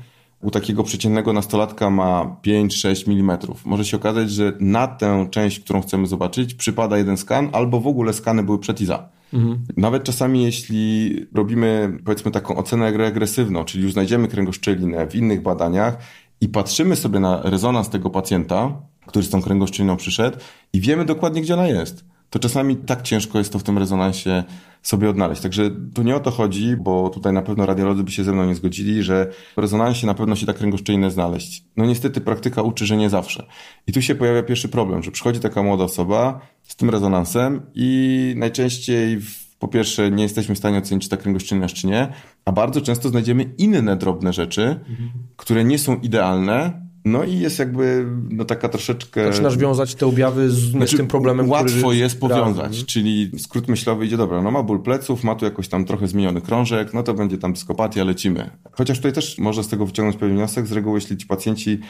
u takiego przeciętnego nastolatka ma 5-6 mm. Może się okazać, że na tę część, którą chcemy zobaczyć, przypada jeden skan, albo w ogóle skany były przed i za. Mhm. Nawet czasami, jeśli robimy, powiedzmy, taką ocenę regresywną, czyli już znajdziemy kręgoszczelinę w innych badaniach i patrzymy sobie na rezonans tego pacjenta, który z tą kręgoszczeliną przyszedł i wiemy dokładnie, gdzie ona jest, to czasami tak ciężko jest to w tym rezonansie sobie odnaleźć. Także tu nie o to chodzi, bo tutaj na pewno radiolodzy by się ze mną nie zgodzili, że w rezonansie na pewno się tak kręgoszczeliny znaleźć. No niestety praktyka uczy, że nie zawsze. I tu się pojawia pierwszy problem, że przychodzi taka młoda osoba z tym rezonansem i najczęściej po pierwsze nie jesteśmy w stanie ocenić, czy ta kręgoszczelina czy nie, a bardzo często znajdziemy inne drobne rzeczy, mhm. które nie są idealne, no i jest jakby no taka troszeczkę... Zaczynasz wiązać te objawy z, znaczy, z tym problemem, Łatwo który... jest powiązać, czyli skrót myślowy idzie, dobra, no ma ból pleców, ma tu jakoś tam trochę zmieniony krążek, no to będzie tam dyskopatia, lecimy. Chociaż tutaj też można z tego wyciągnąć pewien wniosek, z reguły jeśli ci pacjenci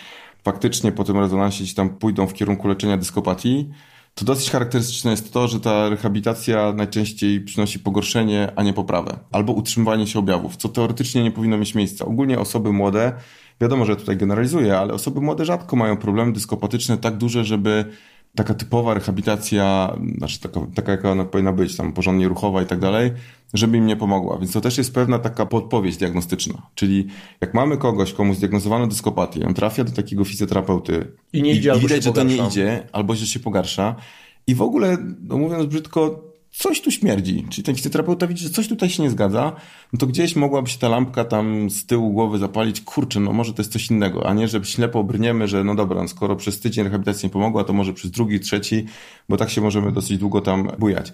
faktycznie po tym rezonansie ci tam pójdą w kierunku leczenia dyskopatii, to dosyć charakterystyczne jest to, że ta rehabilitacja najczęściej przynosi pogorszenie, a nie poprawę. Albo utrzymywanie się objawów, co teoretycznie nie powinno mieć miejsca. Ogólnie osoby młode Wiadomo, że tutaj generalizuję, ale osoby młode rzadko mają problemy dyskopatyczne tak duże, żeby taka typowa rehabilitacja, znaczy taka, taka jaka ona powinna być, tam porządnie ruchowa i tak dalej, żeby im nie pomogła. Więc to też jest pewna taka podpowiedź diagnostyczna. Czyli jak mamy kogoś, komu zdiagnozowano dyskopatię, on trafia do takiego fizjoterapeuty i nie idzie, i widać, że to nie idzie, albo że się pogarsza i w ogóle, no mówiąc brzydko, coś tu śmierdzi. Czyli ten fizjoterapeuta widzi, że coś tutaj się nie zgadza, no to gdzieś mogłaby się ta lampka tam z tyłu głowy zapalić, kurczę, no może to jest coś innego, a nie, że ślepo brniemy, że no dobra, no skoro przez tydzień rehabilitacja nie pomogła, to może przez drugi, trzeci, bo tak się możemy dosyć długo tam bujać.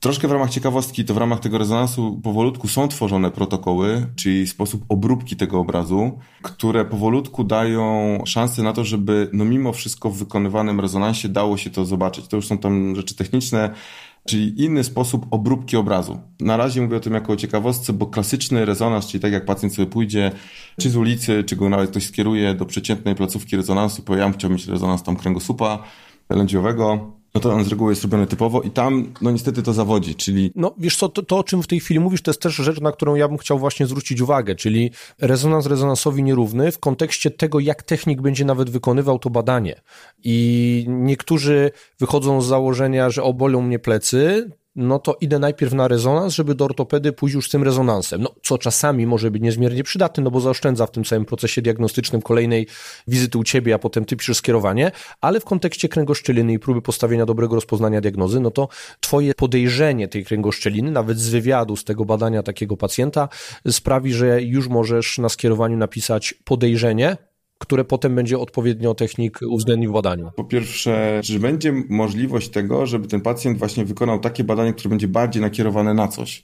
Troszkę w ramach ciekawostki, to w ramach tego rezonansu powolutku są tworzone protokoły, czyli sposób obróbki tego obrazu, które powolutku dają szansę na to, żeby no mimo wszystko w wykonywanym rezonansie dało się to zobaczyć. To już są tam rzeczy techniczne, czyli inny sposób obróbki obrazu. Na razie mówię o tym jako o ciekawostce, bo klasyczny rezonans, czyli tak jak pacjent sobie pójdzie, czy z ulicy, czy go nawet ktoś skieruje do przeciętnej placówki rezonansu, powie, ja chciał mieć rezonans tam kręgosłupa lędźwiowego, no to on z reguły jest robiony typowo i tam, no niestety to zawodzi, czyli... No wiesz co, to, to, o czym w tej chwili mówisz, to jest też rzecz, na którą ja bym chciał właśnie zwrócić uwagę, czyli rezonans rezonansowi nierówny w kontekście tego, jak technik będzie nawet wykonywał to badanie. I niektórzy wychodzą z założenia, że obolą mnie plecy, no to idę najpierw na rezonans, żeby do ortopedy pójść już z tym rezonansem. No, co czasami może być niezmiernie przydatne, no bo zaoszczędza w tym całym procesie diagnostycznym kolejnej wizyty u ciebie, a potem ty piszesz skierowanie, ale w kontekście kręgoszczeliny i próby postawienia dobrego rozpoznania diagnozy, no to twoje podejrzenie tej kręgoszczeliny, nawet z wywiadu, z tego badania takiego pacjenta, sprawi, że już możesz na skierowaniu napisać podejrzenie, które potem będzie odpowiednio technik uwzględnił w badaniu? Po pierwsze, czy będzie możliwość tego, żeby ten pacjent właśnie wykonał takie badanie, które będzie bardziej nakierowane na coś?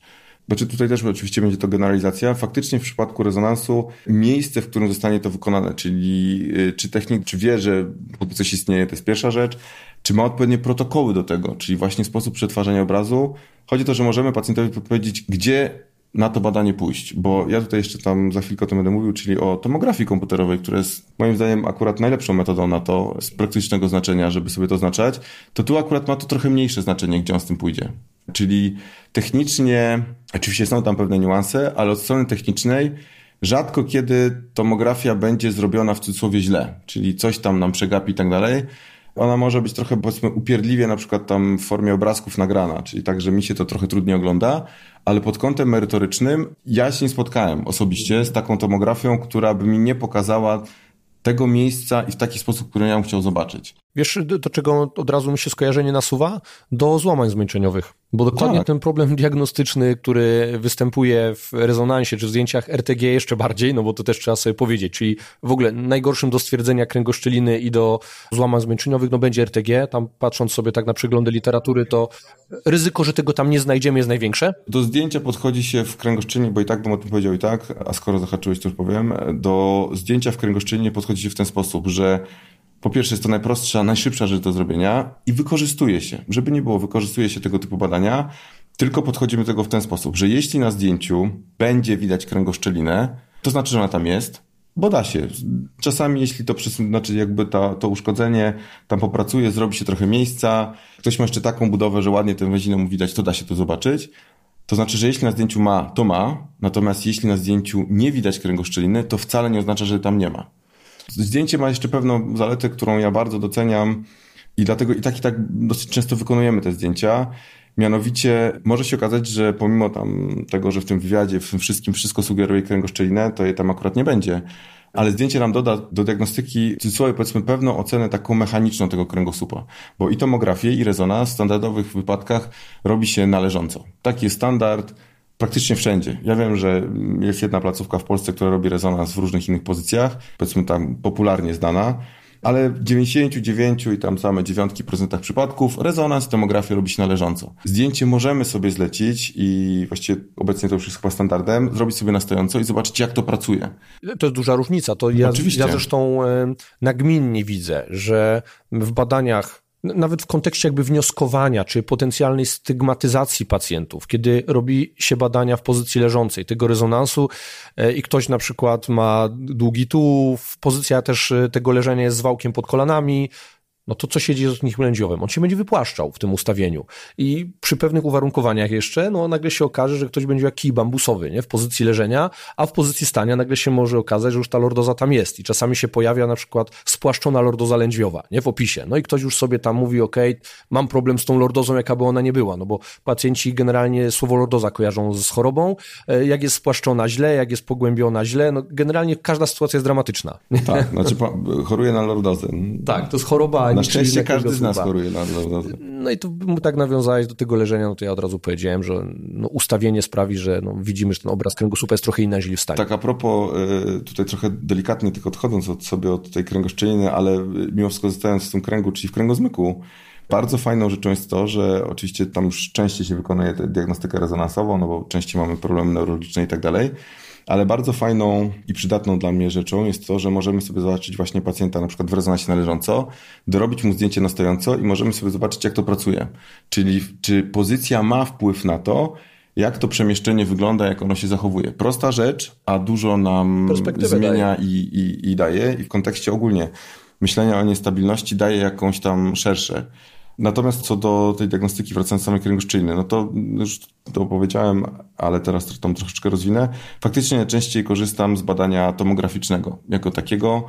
Znaczy tutaj też oczywiście będzie to generalizacja. Faktycznie w przypadku rezonansu miejsce, w którym zostanie to wykonane, czyli y, czy technik, czy wie, że coś istnieje, to jest pierwsza rzecz, czy ma odpowiednie protokoły do tego, czyli właśnie sposób przetwarzania obrazu. Chodzi o to, że możemy pacjentowi powiedzieć, gdzie na to badanie pójść, bo ja tutaj jeszcze tam za chwilkę o tym będę mówił, czyli o tomografii komputerowej, która jest moim zdaniem akurat najlepszą metodą na to z praktycznego znaczenia, żeby sobie to oznaczać, to tu akurat ma to trochę mniejsze znaczenie, gdzie on z tym pójdzie. Czyli technicznie, oczywiście są tam pewne niuanse, ale od strony technicznej rzadko kiedy tomografia będzie zrobiona w cudzysłowie źle, czyli coś tam nam przegapi i tak dalej, ona może być trochę powiedzmy upierdliwie na przykład tam w formie obrazków nagrana, czyli tak, że mi się to trochę trudniej ogląda, ale pod kątem merytorycznym ja się nie spotkałem osobiście z taką tomografią, która by mi nie pokazała tego miejsca i w taki sposób, który ja bym chciał zobaczyć. Wiesz, do czego od razu mi się skojarzenie nasuwa? Do złamań zmęczeniowych. Bo dokładnie tak. ten problem diagnostyczny, który występuje w rezonansie czy w zdjęciach RTG jeszcze bardziej, no bo to też trzeba sobie powiedzieć, czyli w ogóle najgorszym do stwierdzenia kręgoszczeliny i do złamań zmęczeniowych, no będzie RTG. Tam patrząc sobie tak na przeglądy literatury, to ryzyko, że tego tam nie znajdziemy jest największe. Do zdjęcia podchodzi się w kręgoszczelinie, bo i tak bym o tym powiedział i tak, a skoro zahaczyłeś, to już powiem. Do zdjęcia w kręgoszczelinie podchodzi się w ten sposób, że po pierwsze jest to najprostsza, najszybsza rzecz do zrobienia i wykorzystuje się. Żeby nie było, wykorzystuje się tego typu badania, tylko podchodzimy do tego w ten sposób, że jeśli na zdjęciu będzie widać kręgoszczelinę, to znaczy, że ona tam jest, bo da się. Czasami, jeśli to znaczy jakby ta, to uszkodzenie tam popracuje, zrobi się trochę miejsca, ktoś ma jeszcze taką budowę, że ładnie tę węzinę mu widać, to da się to zobaczyć. To znaczy, że jeśli na zdjęciu ma, to ma, natomiast jeśli na zdjęciu nie widać kręgoszczeliny, to wcale nie oznacza, że tam nie ma. Zdjęcie ma jeszcze pewną zaletę, którą ja bardzo doceniam i dlatego i tak i tak dosyć często wykonujemy te zdjęcia. Mianowicie może się okazać, że pomimo tam tego, że w tym wywiadzie, w tym wszystkim wszystko sugeruje kręgoszczelinę, to jej tam akurat nie będzie. Ale zdjęcie nam doda do diagnostyki, cudzysłowie powiedzmy, pewną ocenę taką mechaniczną tego kręgosłupa. Bo i tomografię, i rezonans w standardowych wypadkach robi się należąco. Taki jest standard, praktycznie wszędzie. Ja wiem, że jest jedna placówka w Polsce, która robi rezonans w różnych innych pozycjach, powiedzmy tam popularnie znana, ale w 99 i tam same dziewiątki procentach przypadków rezonans tomografia robi się należąco. Zdjęcie możemy sobie zlecić i właściwie obecnie to już jest chyba standardem, zrobić sobie na stojąco i zobaczyć jak to pracuje. To jest duża różnica. To ja, Oczywiście. ja zresztą nagminnie widzę, że w badaniach nawet w kontekście jakby wnioskowania, czy potencjalnej stygmatyzacji pacjentów, kiedy robi się badania w pozycji leżącej, tego rezonansu e, i ktoś na przykład ma długi tułów, pozycja też e, tego leżenia jest z wałkiem pod kolanami, no to co się dzieje z odnikiem lędźwiowym? On się będzie wypłaszczał w tym ustawieniu. I przy pewnych uwarunkowaniach jeszcze, no nagle się okaże, że ktoś będzie jak kij bambusowy, nie? W pozycji leżenia, a w pozycji stania nagle się może okazać, że już ta lordoza tam jest i czasami się pojawia na przykład spłaszczona lordoza lędźwiowa, nie? W opisie. No i ktoś już sobie tam mówi, ok, mam problem z tą lordozą, jaka by ona nie była, no bo pacjenci generalnie słowo lordoza kojarzą z chorobą, e, jak jest spłaszczona źle, jak jest pogłębiona źle, no generalnie każda sytuacja jest dramatyczna. Tak, znaczy choruje na lordozę. Tak, to jest choroba ani Na szczęście każdy z nas choruje na lordozę. No i tu tak nawiązałeś do tego leżenia, no to ja od razu powiedziałem, że no, ustawienie sprawi, że no, widzimy, że ten obraz kręgosłupa jest trochę inny niż w stanie. Tak a propos, y, tutaj trochę delikatnie tylko odchodząc od sobie od tej kręgoszczeliny, ale mimo wszystko zostając w tym kręgu, czyli w kręgozmyku, bardzo fajną rzeczą jest to, że oczywiście tam już częściej się wykonuje diagnostykę rezonansową, no bo częściej mamy problemy neurologiczne i tak dalej, ale bardzo fajną i przydatną dla mnie rzeczą jest to, że możemy sobie zobaczyć właśnie pacjenta na przykład w rezonansie należąco, dorobić mu zdjęcie na stojąco i możemy sobie zobaczyć, jak to pracuje. Czyli czy pozycja ma wpływ na to, jak to przemieszczenie wygląda, jak ono się zachowuje. Prosta rzecz, a dużo nam zmienia i, i, i daje. I w kontekście ogólnie myślenia o niestabilności daje jakąś tam szersze. Natomiast co do tej diagnostyki, wracając do samej kręgoszyny, no to już to powiedziałem, ale teraz to troszeczkę rozwinę. Faktycznie najczęściej korzystam z badania tomograficznego jako takiego,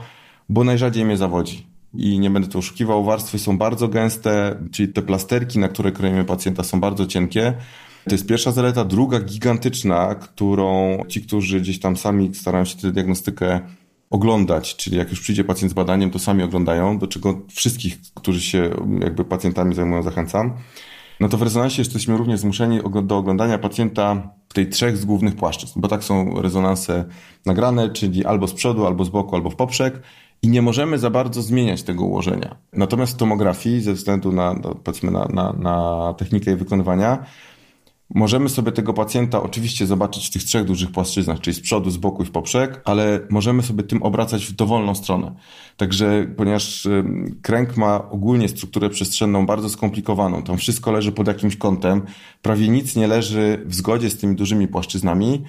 bo najrzadziej mnie zawodzi. I nie będę tu oszukiwał, warstwy są bardzo gęste, czyli te plasterki, na które kroimy pacjenta są bardzo cienkie. To jest pierwsza zaleta. Druga gigantyczna, którą ci, którzy gdzieś tam sami starają się tę diagnostykę oglądać, czyli jak już przyjdzie pacjent z badaniem, to sami oglądają, do czego wszystkich, którzy się jakby pacjentami zajmują, zachęcam. No to w rezonansie jesteśmy również zmuszeni do oglądania pacjenta w tej trzech z głównych płaszczyzn, bo tak są rezonanse nagrane, czyli albo z przodu, albo z boku, albo w poprzek i nie możemy za bardzo zmieniać tego ułożenia. Natomiast w tomografii, ze względu na, no, powiedzmy, na, na, na technikę jej wykonywania, Możemy sobie tego pacjenta oczywiście zobaczyć w tych trzech dużych płaszczyznach, czyli z przodu, z boku i w poprzek, ale możemy sobie tym obracać w dowolną stronę. Także, ponieważ kręg ma ogólnie strukturę przestrzenną bardzo skomplikowaną, tam wszystko leży pod jakimś kątem, prawie nic nie leży w zgodzie z tymi dużymi płaszczyznami,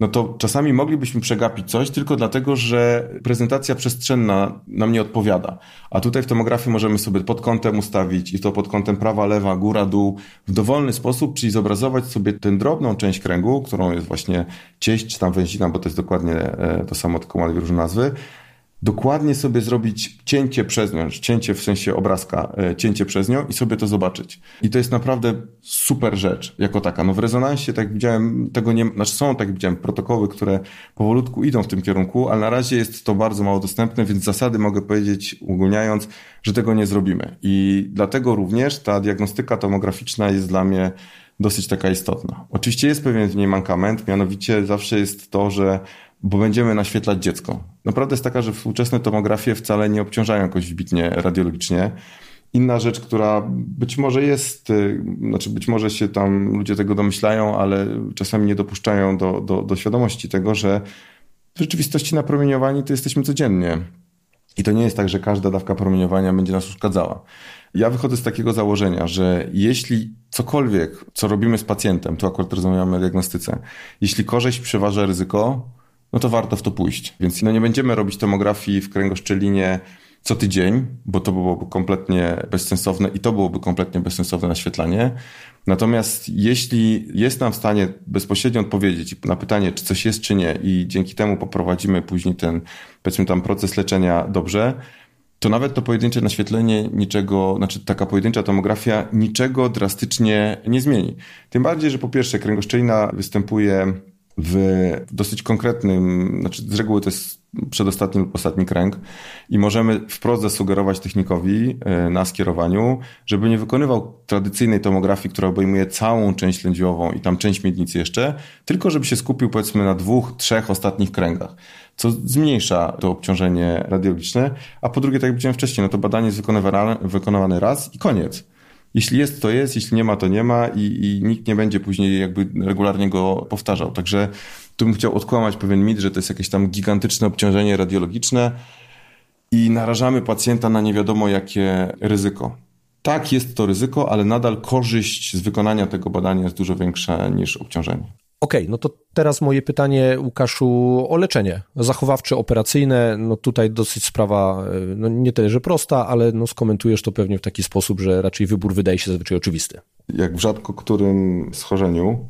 no to czasami moglibyśmy przegapić coś tylko dlatego, że prezentacja przestrzenna nam nie odpowiada. A tutaj w tomografii możemy sobie pod kątem ustawić i to pod kątem prawa, lewa, góra, dół w dowolny sposób, czyli zobrazować sobie tę drobną część kręgu, którą jest właśnie cieść czy tam węzina, bo to jest dokładnie e, to samo, tylko ma różne nazwy, dokładnie sobie zrobić cięcie przez nią, cięcie w sensie obrazka, e, cięcie przez nią i sobie to zobaczyć. I to jest naprawdę super rzecz jako taka. No w rezonansie, tak jak widziałem, tego nie, znaczy są, tak widziałem, protokoły, które powolutku idą w tym kierunku, ale na razie jest to bardzo mało dostępne, więc zasady mogę powiedzieć, ogólniając, że tego nie zrobimy. I dlatego również ta diagnostyka tomograficzna jest dla mnie dosyć taka istotna. Oczywiście jest pewien w niej mankament, mianowicie zawsze jest to, że bo będziemy naświetlać dziecko. Naprawdę jest taka, że współczesne tomografie wcale nie obciążają jakoś wybitnie radiologicznie. Inna rzecz, która być może jest, y, znaczy być może się tam ludzie tego domyślają, ale czasami nie dopuszczają do, do, do świadomości tego, że w rzeczywistości napromieniowani to jesteśmy codziennie. I to nie jest tak, że każda dawka promieniowania będzie nas uszkadzała. Ja wychodzę z takiego założenia, że jeśli cokolwiek, co robimy z pacjentem, tu akurat rozmawiamy o diagnostyce, jeśli korzyść przeważa ryzyko, no to warto w to pójść. Więc no nie będziemy robić tomografii w kręgoszczelinie co tydzień, bo to byłoby kompletnie bezsensowne i to byłoby kompletnie bezsensowne naświetlanie. Natomiast jeśli jest nam w stanie bezpośrednio odpowiedzieć na pytanie, czy coś jest, czy nie, i dzięki temu poprowadzimy później ten, powiedzmy tam proces leczenia dobrze, to nawet to pojedyncze naświetlenie niczego, znaczy taka pojedyncza tomografia niczego drastycznie nie zmieni. Tym bardziej, że po pierwsze kręgoszczelina występuje w dosyć konkretnym, znaczy z reguły to jest przedostatni lub ostatni kręg i możemy wprost zasugerować technikowi e, na skierowaniu, żeby nie wykonywał tradycyjnej tomografii, która obejmuje całą część lędźwiową i tam część miednicy jeszcze, tylko żeby się skupił powiedzmy na dwóch, trzech ostatnich kręgach, co zmniejsza to obciążenie radiologiczne, a po drugie, tak jak powiedziałem wcześniej, no to badanie jest wykonywane, raz i koniec. Jeśli jest, to jest, jeśli nie ma, to nie ma i, i nikt nie będzie później jakby regularnie go powtarzał. Także tu bym chciał odkłamać pewien mit, że to jest jakieś tam gigantyczne obciążenie radiologiczne i narażamy pacjenta na nie wiadomo jakie ryzyko. Tak, jest to ryzyko, ale nadal korzyść z wykonania tego badania jest dużo większa niż obciążenie. Okej, okay, no to teraz moje pytanie, Łukaszu, o leczenie zachowawcze, operacyjne. No tutaj dosyć sprawa, e, no nie tyle, że prosta, ale no skomentujesz to pewnie w taki sposób, że raczej wybór wydaje się zazwyczaj oczywisty. Jak w rzadko którym schorzeniu,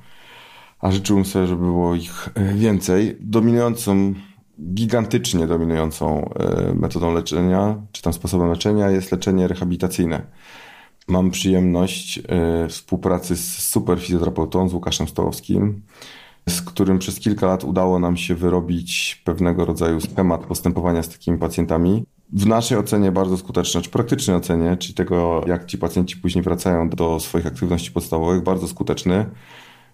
a życzyłbym sobie, żeby było ich e, więcej, dominującą, gigantycznie dominującą e, metodą leczenia, czy tam sposobem leczenia jest leczenie rehabilitacyjne. Mam przyjemność y, współpracy z super fizjoterapeutą, z Łukaszem Stołowskim, z którym przez kilka lat udało nam się wyrobić pewnego rodzaju schemat postępowania z takimi pacjentami. w naszej ocenie bardzo skuteczne, czy praktycznej ocenie, czyli tego, jak ci pacjenci później wracają do swoich aktywności podstawowych, bardzo skuteczny.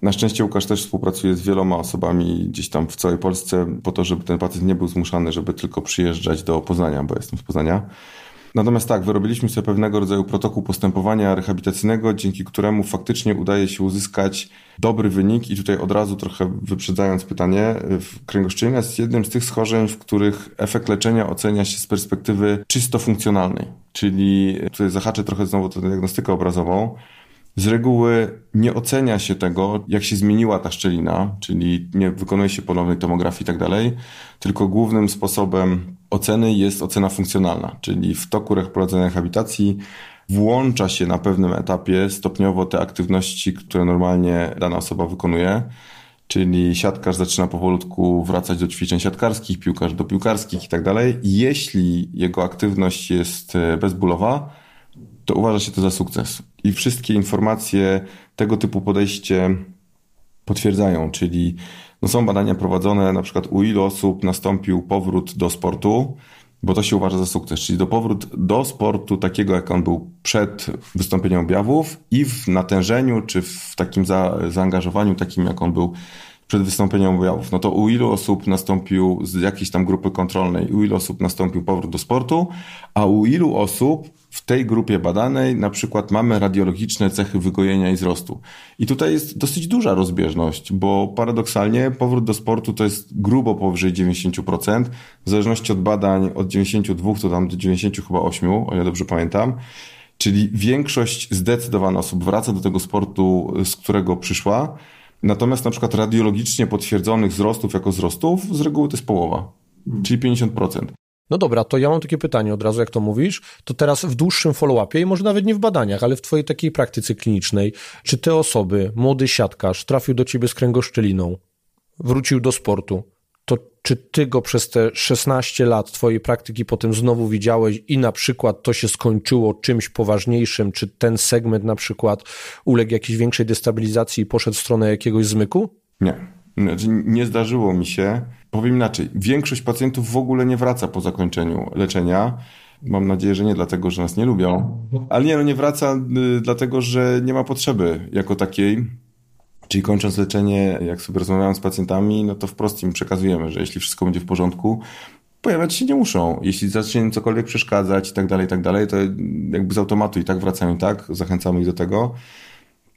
Na szczęście Łukasz też współpracuje z wieloma osobami gdzieś tam w całej Polsce po to, żeby ten pacjent nie był zmuszany, żeby tylko przyjeżdżać do Poznania, bo jestem z Poznania. Natomiast tak, wyrobiliśmy sobie pewnego rodzaju protokół postępowania rehabilitacyjnego, dzięki któremu faktycznie udaje się uzyskać dobry wynik i tutaj od razu trochę wyprzedzając pytanie, kręgoszczelina jest jednym z tych schorzeń, w których efekt leczenia ocenia się z perspektywy czysto funkcjonalnej. Czyli tutaj zahaczę trochę znowu tę diagnostykę obrazową. Z reguły nie ocenia się tego, jak się zmieniła ta szczelina, czyli nie wykonuje się ponownej tomografii i tak dalej, tylko głównym sposobem oceny jest ocena funkcjonalna, czyli w toku prowadzenia rehabilitacji włącza się na pewnym etapie stopniowo te aktywności, które normalnie dana osoba wykonuje. Czyli siatkarz zaczyna powolutku wracać do ćwiczeń siatkarskich, piłkarz do piłkarskich i tak dalej. Jeśli jego aktywność jest e, bezbólowa, to uważa się to za sukces. I wszystkie informacje tego typu podejście potwierdzają, czyli no są badania prowadzone, na przykład u ilu osób nastąpił powrót do sportu, bo to się uważa za sukces, czyli do powrót do sportu takiego, jak on był przed wystąpieniem objawów i w natężeniu, czy w takim za, zaangażowaniu takim, jak on był przed wystąpieniem objawów. No to u ilu osób nastąpił z jakiejś tam grupy kontrolnej, u ilu osób nastąpił powrót do sportu, a u ilu osób w tej grupie badanej na przykład mamy radiologiczne cechy wygojenia i wzrostu. I tutaj jest dosyć duża rozbieżność, bo paradoksalnie powrót do sportu to jest grubo powyżej 90%, w zależności od badań od 92 to tam do 90 chyba 8, o ile dobrze pamiętam. Czyli większość zdecydowana osób wraca do tego sportu, z którego przyszła. Natomiast na przykład radiologicznie potwierdzonych wzrostów jako wzrostów z reguły to jest połowa, czyli 50%. No dobra, to ja mam takie pytanie od razu, jak to mówisz, to teraz w dłuższym follow-upie i może nawet nie w badaniach, ale w twojej takiej praktyce klinicznej, czy te osoby, młody siatkarz, trafił do ciebie z kręgoszczeliną, wrócił do sportu, czy ty go przez te 16 lat twojej praktyki potem znowu widziałeś i na przykład to się skończyło czymś poważniejszym, czy ten segment na przykład uległ jakiejś większej destabilizacji i poszedł w stronę jakiegoś zmyku? Nie. Znaczy, nie zdarzyło mi się. Powiem inaczej, większość pacjentów w ogóle nie wraca po zakończeniu leczenia. Mam nadzieję, że nie dlatego, że nas nie lubią, ale nie, no nie wraca y, dlatego, że nie ma potrzeby jako takiej. Czyli kończąc leczenie, jak sobie rozmawiałem z pacjentami, no to wprost im przekazujemy, że jeśli wszystko będzie w porządku, pojawiać się nie muszą. Jeśli zacznie im cokolwiek przeszkadzać i tak dalej, i tak dalej, to jakby z automatu i tak wracają i tak, zachęcamy ich do tego.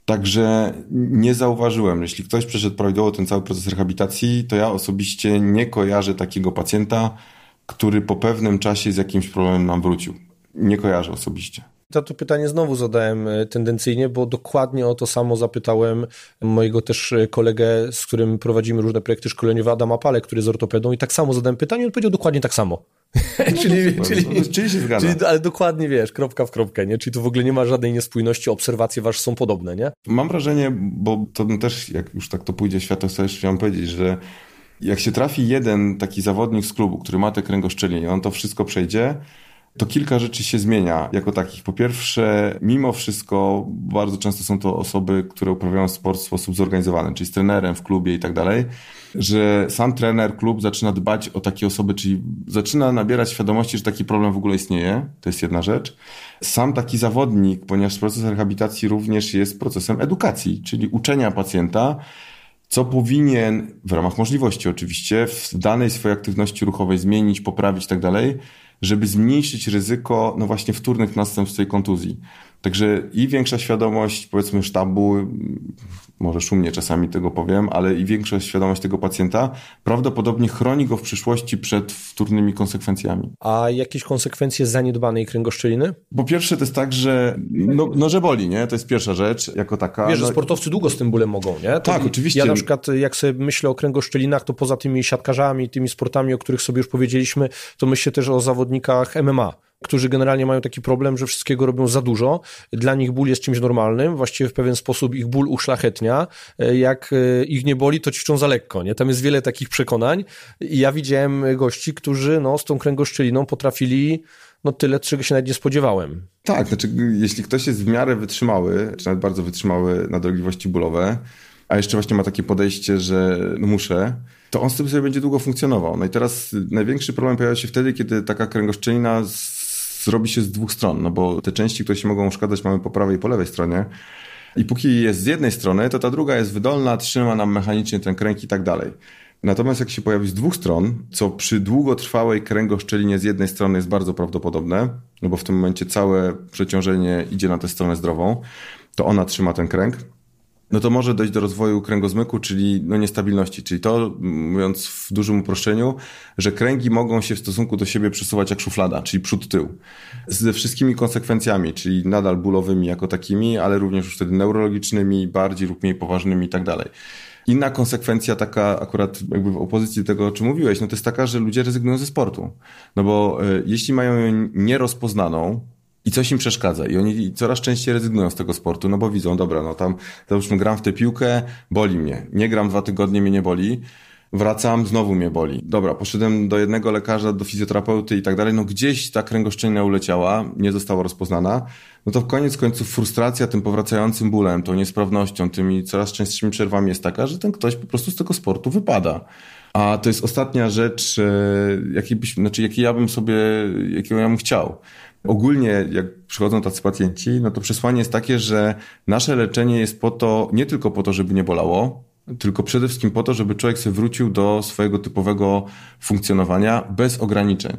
Także nie zauważyłem, jeśli ktoś przeszedł prawidłowo ten cały proces rehabilitacji, to ja osobiście nie kojarzę takiego pacjenta, który po pewnym czasie z jakimś problemem nam wrócił. Nie kojarzę osobiście. To, to pytanie znowu zadałem e, tendencyjnie, bo dokładnie o to samo zapytałem mojego też e, kolegę, z którym prowadzimy różne projekty szkoleniowe, Adama Pale, który jest ortopedą i tak samo zadałem pytanie i on powiedział dokładnie tak samo. No czyli, czyli, no, czyli się zgadza. Czyli, ale dokładnie wiesz, kropka w kropkę, nie? Czyli tu w ogóle nie ma żadnej niespójności, obserwacje wasze są podobne, nie? Mam wrażenie, bo to też, jak już tak to pójdzie światło, to jeszcze chciałem powiedzieć, że jak się trafi jeden taki zawodnik z klubu, który ma te kręgoszczelenie, on to wszystko przejdzie, to kilka rzeczy się zmienia jako takich. Po pierwsze, mimo wszystko bardzo często są to osoby, które uprawiają sport w sposób zorganizowany, czyli z trenerem w klubie i tak dalej, że sam trener, klub zaczyna dbać o takie osoby, czyli zaczyna nabierać świadomości, że taki problem w ogóle istnieje. To jest jedna rzecz. Sam taki zawodnik, ponieważ proces rehabilitacji również jest procesem edukacji, czyli uczenia pacjenta, co powinien w ramach możliwości oczywiście w danej swojej aktywności ruchowej zmienić, poprawić i tak dalej, żeby zmniejszyć ryzyko no właśnie wtórnych następstw tej kontuzji. Także i większa świadomość, powiedzmy, sztabu, może szumnie czasami tego powiem, ale i większa świadomość tego pacjenta prawdopodobnie chroni go w przyszłości przed wtórnymi konsekwencjami. A jakieś konsekwencje zaniedbanej kręgoszczeliny? Po pierwsze to jest tak, że no, no że boli, nie? To jest pierwsza rzecz jako taka. Wiesz, że no sportowcy długo z tym bólem mogą, nie? To tak, oczywiście. Ja na przykład jak sobie myślę o kręgoszczelinach, to poza tymi siatkarzami, tymi sportami, o których sobie już powiedzieliśmy, to myślę też o zawodnikach MMA którzy generalnie mają taki problem, że wszystkiego robią za dużo. Dla nich ból jest czymś normalnym, właściwie w pewien sposób ich ból uszlachetnia. Jak e, ich nie boli, to ćwiczą za lekko. Nie? Tam jest wiele takich przekonań. I ja widziałem gości, którzy no, z tą kręgoszczeliną potrafili no tyle, czego się nawet nie spodziewałem. Tak, znaczy jeśli ktoś jest w miarę wytrzymały, czy nawet bardzo wytrzymały na dolegliwości bólowe, a jeszcze właśnie ma takie podejście, że no muszę, to on z tym sobie będzie długo funkcjonował. No i teraz największy problem pojawia się wtedy, kiedy taka kręgoszczelina zrobi się z dwóch stron, no bo te części, które się mogą uszkadzać mamy po prawej i po lewej stronie. I póki jest z jednej strony, to ta druga jest wydolna, trzyma nam mechanicznie ten kręg i tak dalej. Natomiast jak się pojawi z dwóch stron, co przy długotrwałej kręgoszczelinie z jednej strony jest bardzo prawdopodobne, no bo w tym momencie całe przeciążenie idzie na tę stronę zdrową, to ona trzyma ten kręg, no to może dojść do rozwoju kręgozmyku, czyli no niestabilności. Czyli to, mówiąc w dużym uproszczeniu, że kręgi mogą się w stosunku do siebie przesuwać jak szuflada, czyli przód-tył. Ze wszystkimi konsekwencjami, czyli nadal bólowymi jako takimi, ale również już wtedy neurologicznymi, bardziej lub mniej poważnymi i tak dalej. Inna konsekwencja taka akurat jakby w opozycji do tego, o czym mówiłeś, no to jest taka, że ludzie rezygnują ze sportu. No bo y, jeśli mają ją nierozpoznaną, i coś im przeszkadza. I oni coraz częściej rezygnują z tego sportu, no bo widzą, dobra, no tam załóżmy gram w tę piłkę, boli mnie. Nie gram dwa tygodnie, mnie nie boli. Wracam, znowu mnie boli. Dobra, poszedłem do jednego lekarza, do fizjoterapeuty i tak dalej. No gdzieś ta kręgoszczelnia uleciała, nie została rozpoznana. No to w koniec końców frustracja tym powracającym bólem, tą niesprawnością, tymi coraz częstszymi przerwami jest taka, że ten ktoś po prostu z tego sportu wypada. A to jest ostatnia rzecz, e, jakiej, byś, znaczy, jakiej ja bym sobie, jakiego ja bym chciał. Ogólnie, jak przychodzą tacy pacjenci, no to przesłanie jest takie, że nasze leczenie jest po to, nie tylko po to, żeby nie bolało, tylko przede wszystkim po to, żeby człowiek sobie wrócił do swojego typowego funkcjonowania bez ograniczeń.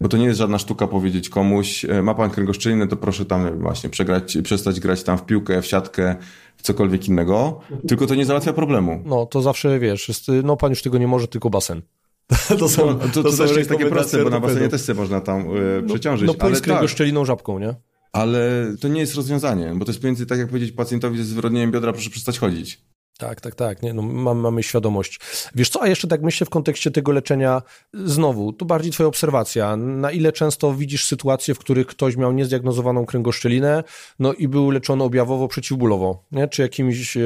Bo to nie jest żadna sztuka powiedzieć komuś, e, ma pan kręgoszczelinę, to proszę tam właśnie przegrać, przestać grać tam w piłkę, w siatkę, w cokolwiek innego, tylko to nie załatwia problemu. No, to zawsze, wiesz, jest, no pan już tego nie może, tylko basen. To, są, no, to, to, to też jest takie proste, bo na basenie też się można tam y, przeciążyć. No, no ale tak. szczeliną żabką, nie? Ale to nie jest rozwiązanie, bo to jest między, tak jak powiedzieć pacjentowi ze zwyrodnieniem biodra, proszę przestać chodzić. Tak, tak, tak. Nie, no, mamy, mamy świadomość. Wiesz co, a jeszcze tak myślę w kontekście tego leczenia, znowu, to bardziej twoja obserwacja. Na ile często widzisz sytuacje, w których ktoś miał niezdiagnozowaną kręgoszczelinę, no i był leczony objawowo, przeciwbólowo, nie? czy jakimś e,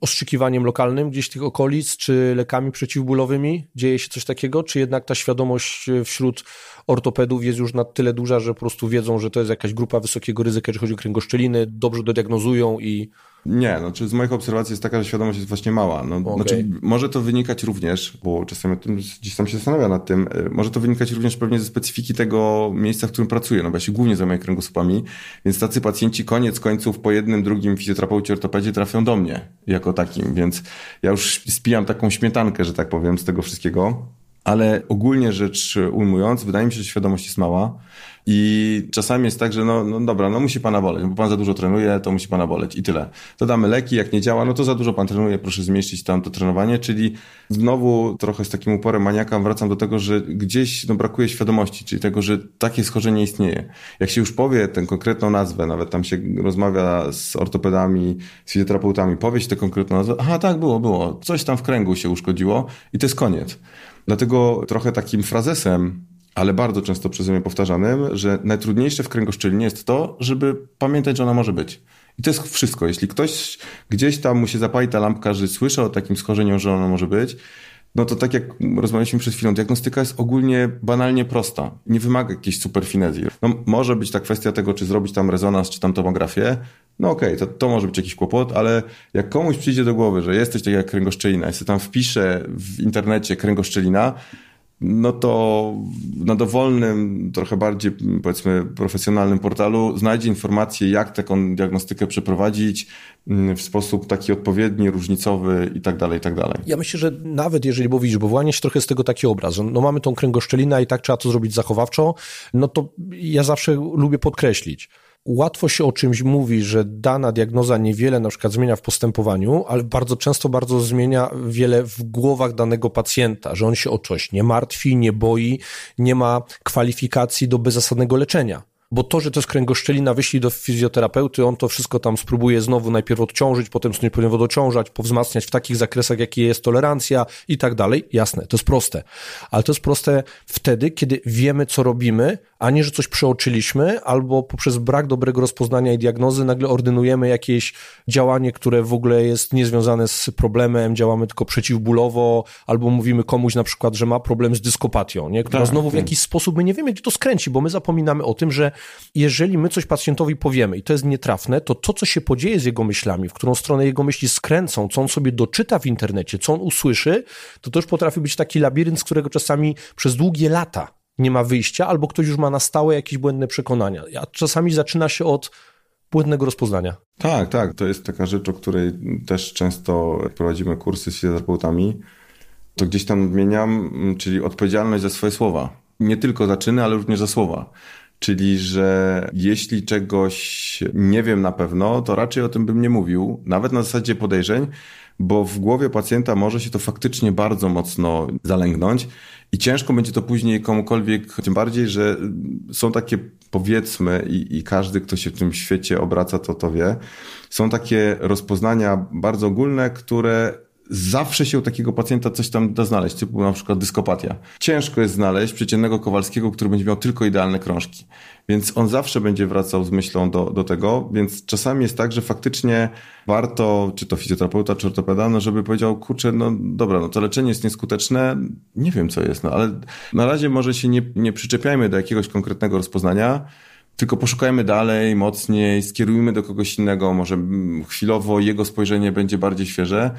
ostrzykiwaniem lokalnym gdzieś tych okolic, czy lekami przeciwbólowymi? Dzieje się coś takiego? Czy jednak ta świadomość e, wśród ortopedów jest już na tyle duża, że po prostu wiedzą, że to jest jakaś grupa wysokiego ryzyka, jeżeli chodzi o kręgoszczeliny, dobrze dodiagnozują i nie, no, czy z moich obserwacji jest taka, że świadomość jest właśnie mała. No, okay. Znaczy, może to wynikać również, bo czasami tym gdzieś tam się zastanawia nad tym, y, może to wynikać również pewnie ze specyfiki tego miejsca, w którym pracuję, no bo ja się głównie zajmuję kręgosłupami, więc tacy pacjenci koniec końców po jednym, drugim fizjoterapeucie, ortopedzie trafią do mnie jako takim, więc ja już spijam taką śmietankę, że tak powiem, z tego wszystkiego. Ale ogólnie rzecz ujmując, wydaje mi się, że świadomość jest mała. I czasami jest tak, że no, no dobra, no musi pana boleć, bo pan za dużo trenuje, to musi pana boleć i tyle. To damy leki, jak nie działa, no to za dużo pan trenuje, proszę zmieścić tam to trenowanie, czyli znowu trochę z takim uporem maniaka wracam do tego, że gdzieś no, brakuje świadomości, czyli tego, że takie schorzenie istnieje. Jak się już powie tę konkretną nazwę, nawet tam się rozmawia z ortopedami, z fizjoterapeutami, powie się tę konkretną nazwę, aha tak, było, było, coś tam w kręgu się uszkodziło i to jest koniec. Dlatego trochę takim frazesem ale bardzo często przeze mnie powtarzanym, że najtrudniejsze w kręgoszczelinie jest to, żeby pamiętać, że ona może być. I to jest wszystko. Jeśli ktoś gdzieś tam mu się zapali ta lampka, że słyszy o takim schorzeniu, że ono może być, no to tak jak rozmawialiśmy przed chwilą, diagnostyka jest ogólnie banalnie prosta. Nie wymaga jakiejś superfinezji. No, może być ta kwestia tego, czy zrobić tam rezonans, czy tam tomografię. No okej, okay, to, to może być jakiś kłopot, ale jak komuś przyjdzie do głowy, że jesteś tak jak kręgoszczelina, jeśli tam wpisze w internecie kręgoszczelina, no to na dowolnym, trochę bardziej powiedzmy profesjonalnym portalu znajdzie informację, jak taką diagnostykę przeprowadzić mm, w sposób taki odpowiedni, różnicowy i tak dalej, i tak dalej. Ja myślę, że nawet jeżeli mówisz, bo wyłania się trochę z tego taki obraz, no mamy tą kręgoszczelinę i tak trzeba to zrobić zachowawczo, no to ja zawsze lubię podkreślić, łatwo się o czymś mówi, że dana diagnoza niewiele na przykład zmienia w postępowaniu, ale bardzo często bardzo zmienia wiele w głowach danego pacjenta, że on się o coś nie martwi, nie boi, nie ma kwalifikacji do bezzasadnego leczenia. Bo to, że to jest kręgoszczelina, wyślij do fizjoterapeuty, on to wszystko tam spróbuje znowu najpierw odciążyć, potem nie powinien odciążać, powzmacniać w takich zakresach, jakie jest tolerancja i tak dalej. Jasne, to jest proste. Ale to jest proste wtedy, kiedy wiemy, co robimy, a nie, że coś przeoczyliśmy, albo poprzez brak dobrego rozpoznania i diagnozy nagle ordynujemy jakieś działanie, które w ogóle jest niezwiązane z problemem, działamy tylko przeciwbólowo, albo mówimy komuś na przykład, że ma problem z dyskopatią, nie? która tak, znowu w tak. jakiś sposób my nie wiemy, gdzie to skręci, bo my zapominamy o tym, że jeżeli my coś pacjentowi powiemy i to jest nietrafne, to to, co się podzieje z jego myślami, w którą stronę jego myśli skręcą, co on sobie doczyta w internecie, co on usłyszy, to to już potrafi być taki labirynt, z którego czasami przez długie lata nie ma wyjścia, albo ktoś już ma na stałe jakieś błędne przekonania. A czasami zaczyna się od błędnego rozpoznania. Tak, tak. To jest taka rzecz, o której też często prowadzimy kursy z fizjoterapeutami. To gdzieś tam odmieniam, czyli odpowiedzialność za swoje słowa. Nie tylko za czyny, ale również za słowa. Czyli, że jeśli czegoś nie wiem na pewno, to raczej o tym bym nie mówił, nawet na zasadzie podejrzeń, bo w głowie pacjenta może się to faktycznie bardzo mocno zalęgnąć i ciężko będzie to później komukolwiek, tym bardziej, że są takie powiedzmy i, i każdy, kto się w tym świecie obraca, to to wie, są takie rozpoznania bardzo ogólne, które zawsze się u takiego pacjenta coś tam da znaleźć, typu na przykład dyskopatia. Ciężko jest znaleźć przeciętnego Kowalskiego, który będzie miał tylko idealne krążki. Więc on zawsze będzie wracał z myślą do, do tego, więc czasami jest tak, że faktycznie warto, czy to fizjoterapeuta, czy ortopeda, no żeby powiedział, kurczę, no dobra, no to leczenie jest nieskuteczne, nie wiem co jest, no ale na razie może się nie, nie przyczepiajmy do jakiegoś konkretnego rozpoznania, tylko poszukajmy dalej, mocniej, skierujmy do kogoś innego, może chwilowo jego spojrzenie będzie bardziej świeże,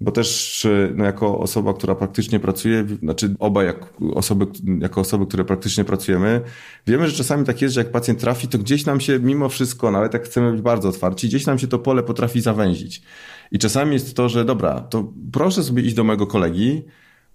bo też no, jako osoba, która praktycznie pracuje, znaczy oba jak osoby, jako osoby, które praktycznie pracujemy, wiemy, że czasami tak jest, że jak pacjent trafi, to gdzieś nam się mimo wszystko, nawet jak chcemy być bardzo otwarci, gdzieś nam się to pole potrafi zawęzić. I czasami jest to, że dobra, to proszę sobie iść do mojego kolegi,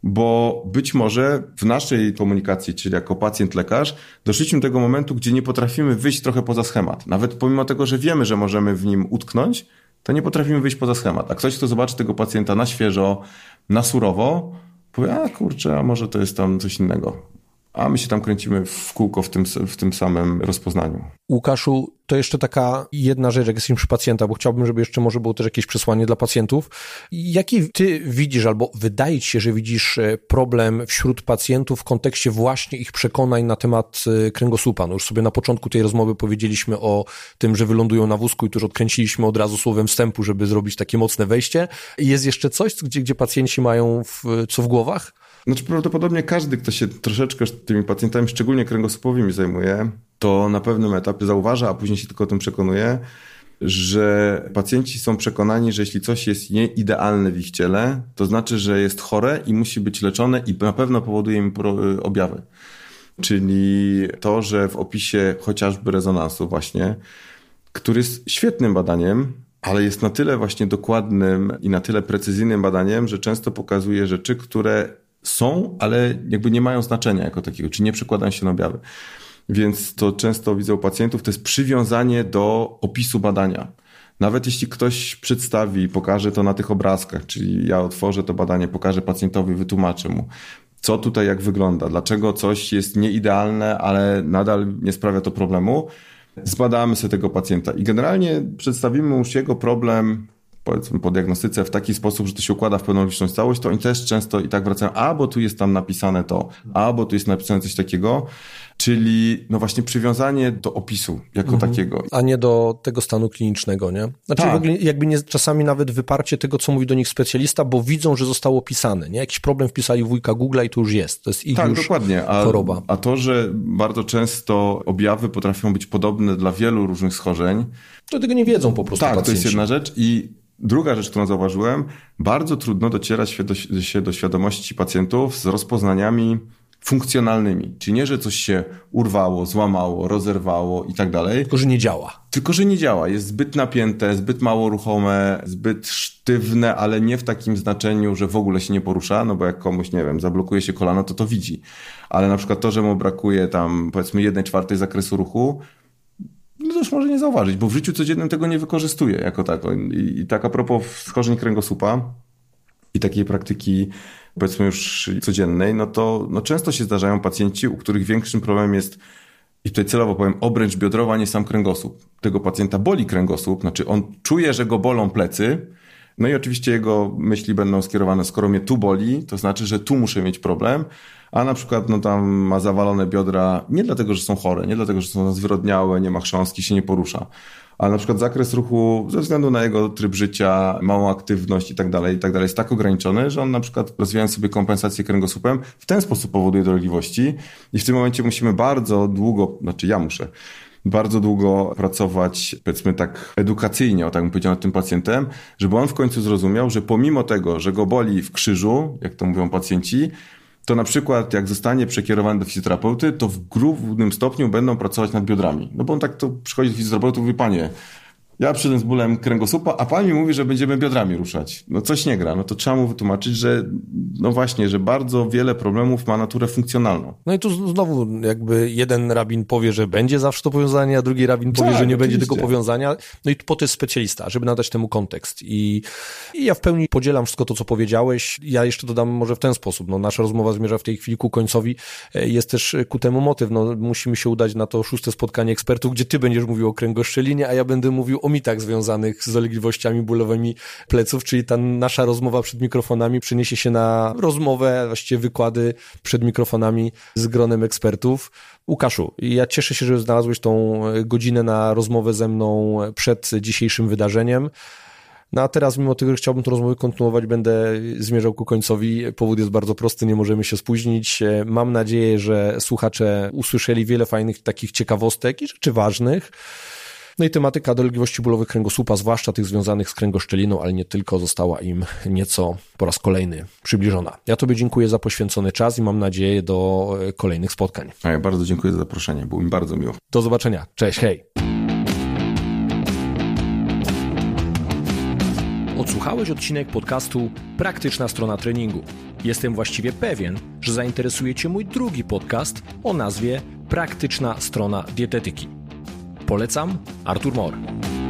bo być może w naszej komunikacji, czyli jako pacjent-lekarz, doszliśmy do tego momentu, gdzie nie potrafimy wyjść trochę poza schemat. Nawet pomimo tego, że wiemy, że możemy w nim utknąć, to nie potrafimy wyjść poza schemat. A ktoś, kto zobaczy tego pacjenta na świeżo, na surowo, powie, a kurczę, a może to jest tam coś innego a my się tam kręcimy w kółko w tym, w tym samym rozpoznaniu. Łukaszu, to jeszcze taka jedna rzecz, jak jesteśmy przy pacjenta, bo chciałbym, żeby jeszcze może było też jakieś przesłanie dla pacjentów. Jaki ty widzisz, albo wydaje ci się, że widzisz e, problem wśród pacjentów w kontekście właśnie ich przekonań na temat e, kręgosłupa? No już sobie na początku tej rozmowy powiedzieliśmy o tym, że wylądują na wózku i to już odkręciliśmy od razu słowem wstępu, żeby zrobić takie mocne wejście. Jest jeszcze coś, gdzie, gdzie pacjenci mają w, co w głowach? Znaczy prawdopodobnie każdy, kto się troszeczkę tymi pacjentami, szczególnie kręgosłupowymi zajmuje, to na pewnym etapie zauważa, a później się tylko o tym przekonuje, że pacjenci są przekonani, że jeśli coś jest nieidealne w ich ciele, to znaczy, że jest chore i musi być leczone i na pewno powoduje im objawy. Czyli to, że w opisie chociażby rezonansu właśnie, który jest świetnym badaniem, ale jest na tyle właśnie dokładnym i na tyle precyzyjnym badaniem, że często pokazuje rzeczy, które są, ale jakby nie mają znaczenia jako takiego, czy nie przekładają się na objawy. Więc to często widzę u pacjentów, to jest przywiązanie do opisu badania. Nawet jeśli ktoś przedstawi, pokaże to na tych obrazkach, czyli ja otworzę to badanie, pokażę pacjentowi, wytłumaczę mu, co tutaj jak wygląda, dlaczego coś jest nieidealne, ale nadal nie sprawia to problemu, zbadamy sobie tego pacjenta i generalnie przedstawimy już jego problem powiedzmy po diagnostyce w taki sposób, że to się układa w pełną liczną całość, to oni też często i tak wracają, a bo tu jest tam napisane to, a bo tu jest napisane coś takiego, czyli no właśnie przywiązanie do opisu jako mhm. takiego. A nie do tego stanu klinicznego, nie? Znaczy tak. w ogóle jakby nie, czasami nawet wyparcie tego, co mówi do nich specjalista, bo widzą, że zostało opisane, nie? Jakiś problem wpisali wujka Google i to już jest. To jest ich tak, już dokładnie. A, choroba. A to, że bardzo często objawy potrafią być podobne dla wielu różnych schorzeń. To tego nie wiedzą po prostu Tak, pacjenci. to jest jedna rzecz i Druga rzecz, którą zauważyłem, bardzo trudno docierać się do, świadomości pacjentów z rozpoznaniami funkcjonalnymi. Czyli nie, że coś się urwało, złamało, rozerwało i tak dalej. Tylko, że nie działa. Tylko, że nie działa. Jest zbyt napięte, zbyt mało ruchome, zbyt sztywne, ale nie w takim znaczeniu, że w ogóle się nie porusza, no bo jak komuś, nie wiem, zablokuje się kolano, to to widzi. Ale na przykład to, że mu brakuje tam powiedzmy jednej czwartej zakresu ruchu, no już może nie zauważyć, bo w życiu codziennym tego nie wykorzystuje jako tako. I, i tak a propos schorzeń kręgosłupa i takiej praktyki powiedzmy już codziennej, no to no często się zdarzają pacjenci, u których większym problemem jest i tutaj celowo powiem obręcz biodrowa, nie sam kręgosłup. Tego pacjenta boli kręgosłup, znaczy on czuje, że go bolą plecy, No i oczywiście jego myśli będą skierowane, skoro mnie tu boli, to znaczy, że tu muszę mieć problem, a na przykład no tam ma zawalone biodra nie dlatego, że są chore, nie dlatego, że są zwyrodniałe, nie ma chrząstki, się nie porusza, ale na przykład zakres ruchu ze względu na jego tryb życia, małą aktywność i tak dalej, i tak dalej jest tak ograniczony, że on na przykład rozwijając sobie kompensację kręgosłupem w ten sposób powoduje dolegliwości i w tym momencie musimy bardzo długo, znaczy ja muszę, bardzo długo pracować, powiedzmy tak edukacyjnie, o tak bym powiedział, nad tym pacjentem, żeby on w końcu zrozumiał, że pomimo tego, że go boli w krzyżu, jak to mówią pacjenci, to na przykład jak zostanie przekierowany do fizjoterapeuty, to w głównym stopniu będą pracować nad biodrami. No bo on tak to przychodzi do fizjoterapeuty i mówi, panie, ja przyszedłem z bólem kręgosłupa, a pan mi mówi, że będziemy biodrami ruszać. No coś nie gra. No to trzeba mu wytłumaczyć, że no właśnie, że bardzo wiele problemów ma naturę funkcjonalną. No i tu znowu jakby jeden rabin powie, że będzie zawsze to powiązanie, a drugi rabin powie, tak, że nie oczywiście. będzie tego powiązania. No i po to jest specjalista, żeby nadać temu kontekst. I, I ja w pełni podzielam wszystko to, co powiedziałeś. Ja jeszcze dodam może w ten sposób. No nasza rozmowa zmierza w tej chwili ku końcowi. E, jest też ku temu motyw. No musimy się udać na to szóste spotkanie ekspertów, gdzie ty będziesz mówił o kręgoszczelinie, a ja będę mówił o mitach związanych z dolegliwościami bólowymi pleców, czyli ta nasza rozmowa przed mikrofonami przeniesie się na rozmowę, właściwie wykłady przed mikrofonami z gronem ekspertów. Łukaszu, ja cieszę się, że znalazłeś tą godzinę na rozmowę ze mną przed dzisiejszym wydarzeniem. No a teraz, mimo tego, że chciałbym tę rozmowę kontynuować, będę zmierzał ku końcowi. Powód jest bardzo prosty, nie możemy się spóźnić. Mam nadzieję, że słuchacze usłyszeli wiele fajnych takich ciekawostek i rzeczy ważnych. No i tematyka dolegliwości bólowych kręgosłupa, zwłaszcza tych związanych z kręgoszczeliną, ale nie tylko, została im nieco po raz kolejny przybliżona. Ja Tobie dziękuję za poświęcony czas i mam nadzieję do e, kolejnych spotkań. A ja bardzo dziękuję za zaproszenie, było mi bardzo miło. Do zobaczenia. Cześć, hej. Odsłuchałeś odcinek podcastu Praktyczna strona treningu. Jestem właściwie pewien, że zainteresuje Cię mój drugi podcast o nazwie Praktyczna strona dietetyki. polecam Artur Mor.